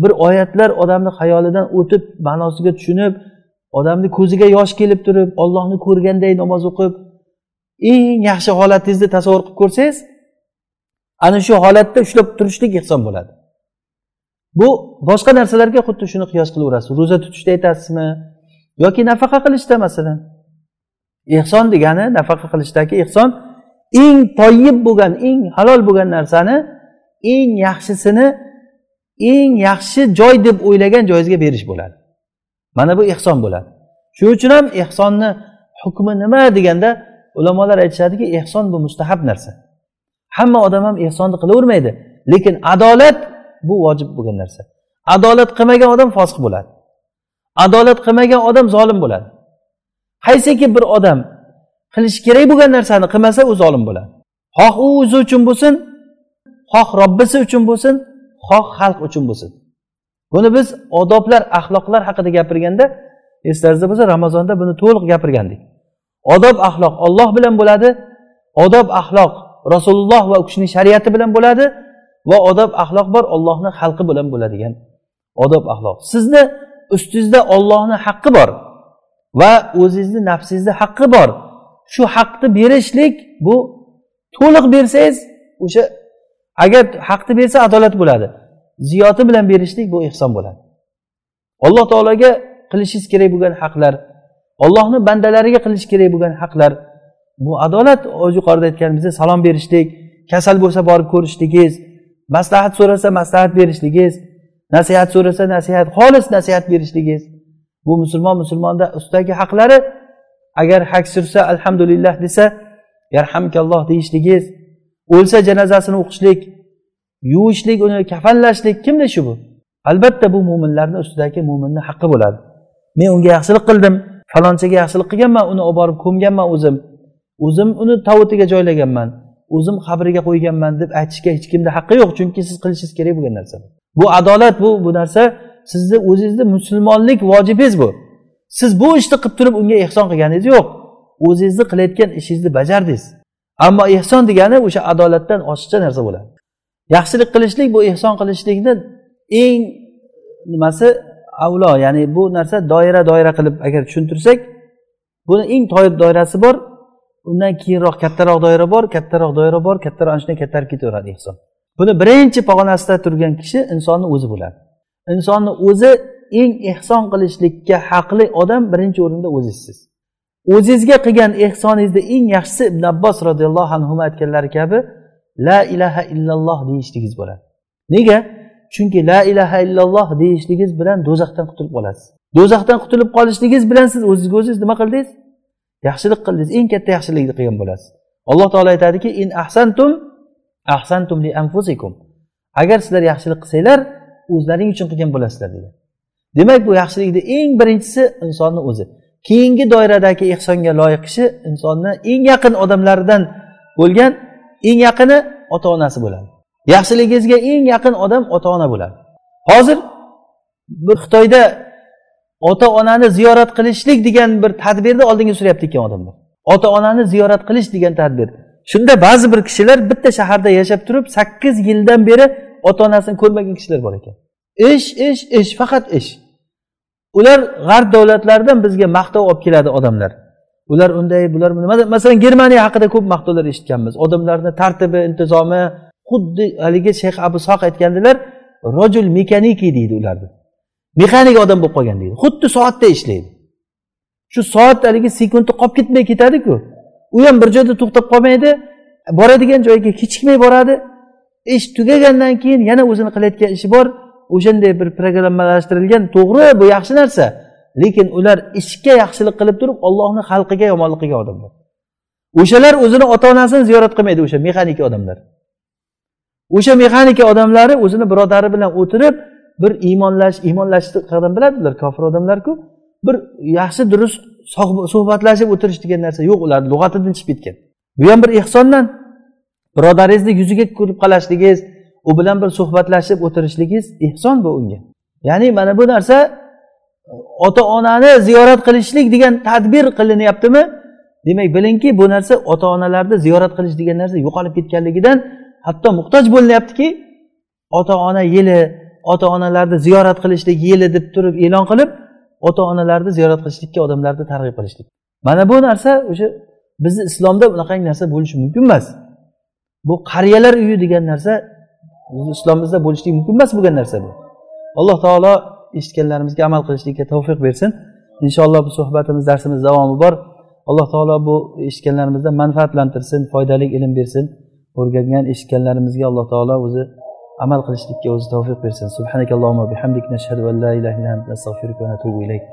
bir oyatlar odamni xayolidan o'tib ma'nosiga tushunib odamni ko'ziga yosh kelib turib ollohni ko'rganday namoz o'qib eng yaxshi holatingizni tasavvur qilib ko'rsangiz ana shu holatda ushlab turishlik ehson bo'ladi. Bu boshqa narsalarga xuddi shuni qiyos qilaverasiz. Ro'za tutishda aytasizmi? Yoki nafaqa qilishda masalan? Ehson degani nafaqa qilishdagi ehson eng toyib bo'lgan eng halol bo'lgan narsani eng yaxshisini eng yaxshi joy deb o'ylagan joyingizga berish bo'ladi. Mana bu ehson bo'ladi. Shuning uchun ham ehsonni hukmi nima deganda ulamolar aytishadiki ehson bu mustahab narsa. Hamma odam ham ehsonni qilavermaydi lekin adolat bu vojib bo'lgan narsa. Adolat qilmagan odam fosiq bo'ladi. Adolat qilmagan odam zolim bo'ladi. Qaysiki bir odam qilish kerak bo'lgan narsani qilmasa u zolim bo'ladi. Xoh u o'zi uchun bo'lsin xoh robbisi uchun bo'lsin xoh xalq uchun bo'lsin. Buni biz odoblar axloqlar haqida gapirganda eslaringizda bo'lsa ramazonda buni to'liq gapirgandik. Odob axloq olloh bilan bo'ladi odob axloq rasululloh va u kishini shariati bilan bo'ladi va odob axloq bor ollohni xalqi bilan bo'ladigan odob axloq. Sizni ustingizda ollohni haqqi bor va o'zingizni nafsingizni haqqi bor. Shu haqqni berishlik bu to'liq bersangiz o'sha agar haqni bersa adolat bo'ladi. Ziyoti bilan berishlik bu ehson bo'ladi. Alloh taologa qilishingiz kerak bo'lgan haqlar ollohni bandalariga qilish kerak bo'lgan haqlar bu adolat yuqorida aytganimizdek salom berishlik kasal bo'lsa borib ko'rishligingiz maslahat so'rasa maslahat berishligingiz nasihat so'rasa nasihat xolis nasihat berishligingiz bu musulmon musulmonda ustidagi haqlari agar hak sursa alhamdulillah desa yarhamkalloh deyishligingiz o'lsa janozasini o'qishlik yuvishlik uni kafanlashlik kimni ishi bu? Albatta bu mo'minlarni ustidagi mo'minni haqqi bo'ladi. Men unga yaxshilik qildim falonchaga yaxshilik qilganman uni olib borib ko'mganman o'zim. O'zim uni tovutiga joylaganman o'zim qabriga qo'yganman deb aytishga hech kimda haqqi yo'q chunki siz qilishingiz kerak bo'lgan narsa bu adolat bu bu narsa sizni o'zingizni musulmonlik vojibingiz bu. Siz bu ishni qilib turib unga ehson qilganingiz yo'q. O'zingizni qilayotgan ishingizni bajardingiz. Ammo ehson degani o'sha adolatdan oshiqcha narsa bo'ladi. Yaxshilik qilishlik bu ehson qilishlikni eng nimasi? Avlo ya'ni bu narsa doira doira qilib agar tushuntirsak buni eng doirasi bor undan keyinroq kattaroq doira bor kattaroq doira bor kattaroq ana shunday kattarib ketaveradi ehson. Buni birinchi pog'onasida turgan kishi insonni o'zi bo'ladi. Insonni o'zi eng ehson qilishlikka haqli odam birinchi o'rinda o'zingizsiz o'zingizga qilgan ehsoningizni eng yaxshisi ibn abbos roziyallohu anhu aytganlari kabi la ilaha illalloh deyishligingiz bo'ladi. Nega? Chunki la ilaha illalloh deyishligingiz bilan do'zaxdan qutulib qolasiz. Do'zaxdan qutulib qolishligingiz bilan siz o'zizga o'zingiz nima qildingiz? Yaxshilik qildingiz. Eng katta yaxshilikni qilgan bo'lasiz. Alloh taolo aytadiki in ahsantum ahsantum li anfusikum. Agar sizlar yaxshilik qilsanglar o'zlaring uchun qilgan bo'lasizlar degan. Demak bu yaxshilikni eng birinchisi insonni o'zi. Keyingi doiradagi ehsonga loyiq kishi insonni eng yaqin odamlaridan bo'lgan eng yaqini ota onasi bo'ladi. Yaxshiligingizga eng yaqin odam ota ona bo'ladi. Hozir bir xitoyda ota onani ziyorat qilishlik degan bir tadbirni oldinga suryapti ekan odamlar. Ota onani ziyorat qilish degan tadbir. Shunda ba'zi bir kishilar bitta shaharda yashab turib sakkiz yildan beri ota onasini ko'rmagan kishilar bor ekan. Ish ish ish faqat ish. Ular g'arb davlatlaridan bizga maqtov olib keladi odamlar. Ular unday bular masalan germaniya haqida ko'p maqtovlar eshitganmiz. Odamlarni tartibi intizomi xuddi haligi shayx abu soq aytgandilar rojul mekaniki deydi ularni. Mexanik odam bo'lib qolgan deydi. Xuddi soatda ishlaydi. Shu soat haligi sekundi qolib ketmay ketadiku. U ham bir joyda to'xtab qolmaydi boradigan joyiga kechikmay boradi. Ish tugagandan keyin yana o'zini qilayotgan ishi bor. O'shanday bir programmalashtirilgan to'g'ri bu yaxshi narsa. Lekin ular ishga yaxshilik qilib turib ollohni xalqiga yomonlik qilgan odamlar. O'shalar o'zini ota onasini ziyorat qilmaydi o'sha mexanika odamlar. O'sha mexanika odamlari o'zini birodari bilan o'tirib bir iymonlash iymonlashni qadam biladilar kofir odamlarku. Bir yaxshi durust suhbatlashib o'tirish degan narsa yo'q ularni lug'atidan chiqib ketgan. Bu ham bir ehsondan. Birodaringizni yuziga ko'rib qolashligingiz u bilan bir suhbatlashib o'tirishligingiz ehson bu unga. Ya'ni mana bu narsa e, ota onani ziyorat qilishlik degan tadbir qilinyaptimi? Demak bilingki bu narsa ota onalarni ziyorat qilish degan narsa yo'qolib ketganligidan hatto muhtoj bo'linyaptiki ota ona yili ota onalarni ziyorat qilishlik yili deb turib e'lon qilib ota onalarni ziyorat qilishlikka odamlarni targ'ib qilishlik. Mana bu narsa o'sha bizni islomda bunaqangi narsa bo'lishi mumkin emas. Bu qariyalar uyi degan narsa bizni islomimizda bo'lishligi mumkin emas bo'lgan narsa bu. Alloh taolo eshitganlarimizga amal qilishlikka tavfiq bersin. Inshaalloh bu suhbatimiz darsimiz davomi bor. Alloh taolo bu eshitganlarimizdan manfaatlantirsin foydali ilm bersin. O'rgangan eshitganlarimizga alloh taolo o'zi amal qilishlikka o'zi tavfiq bersin. Subhanakallohumma bihamdik. Nashhadu an la ilaha illa anta astag'firuka va natubu ilayk.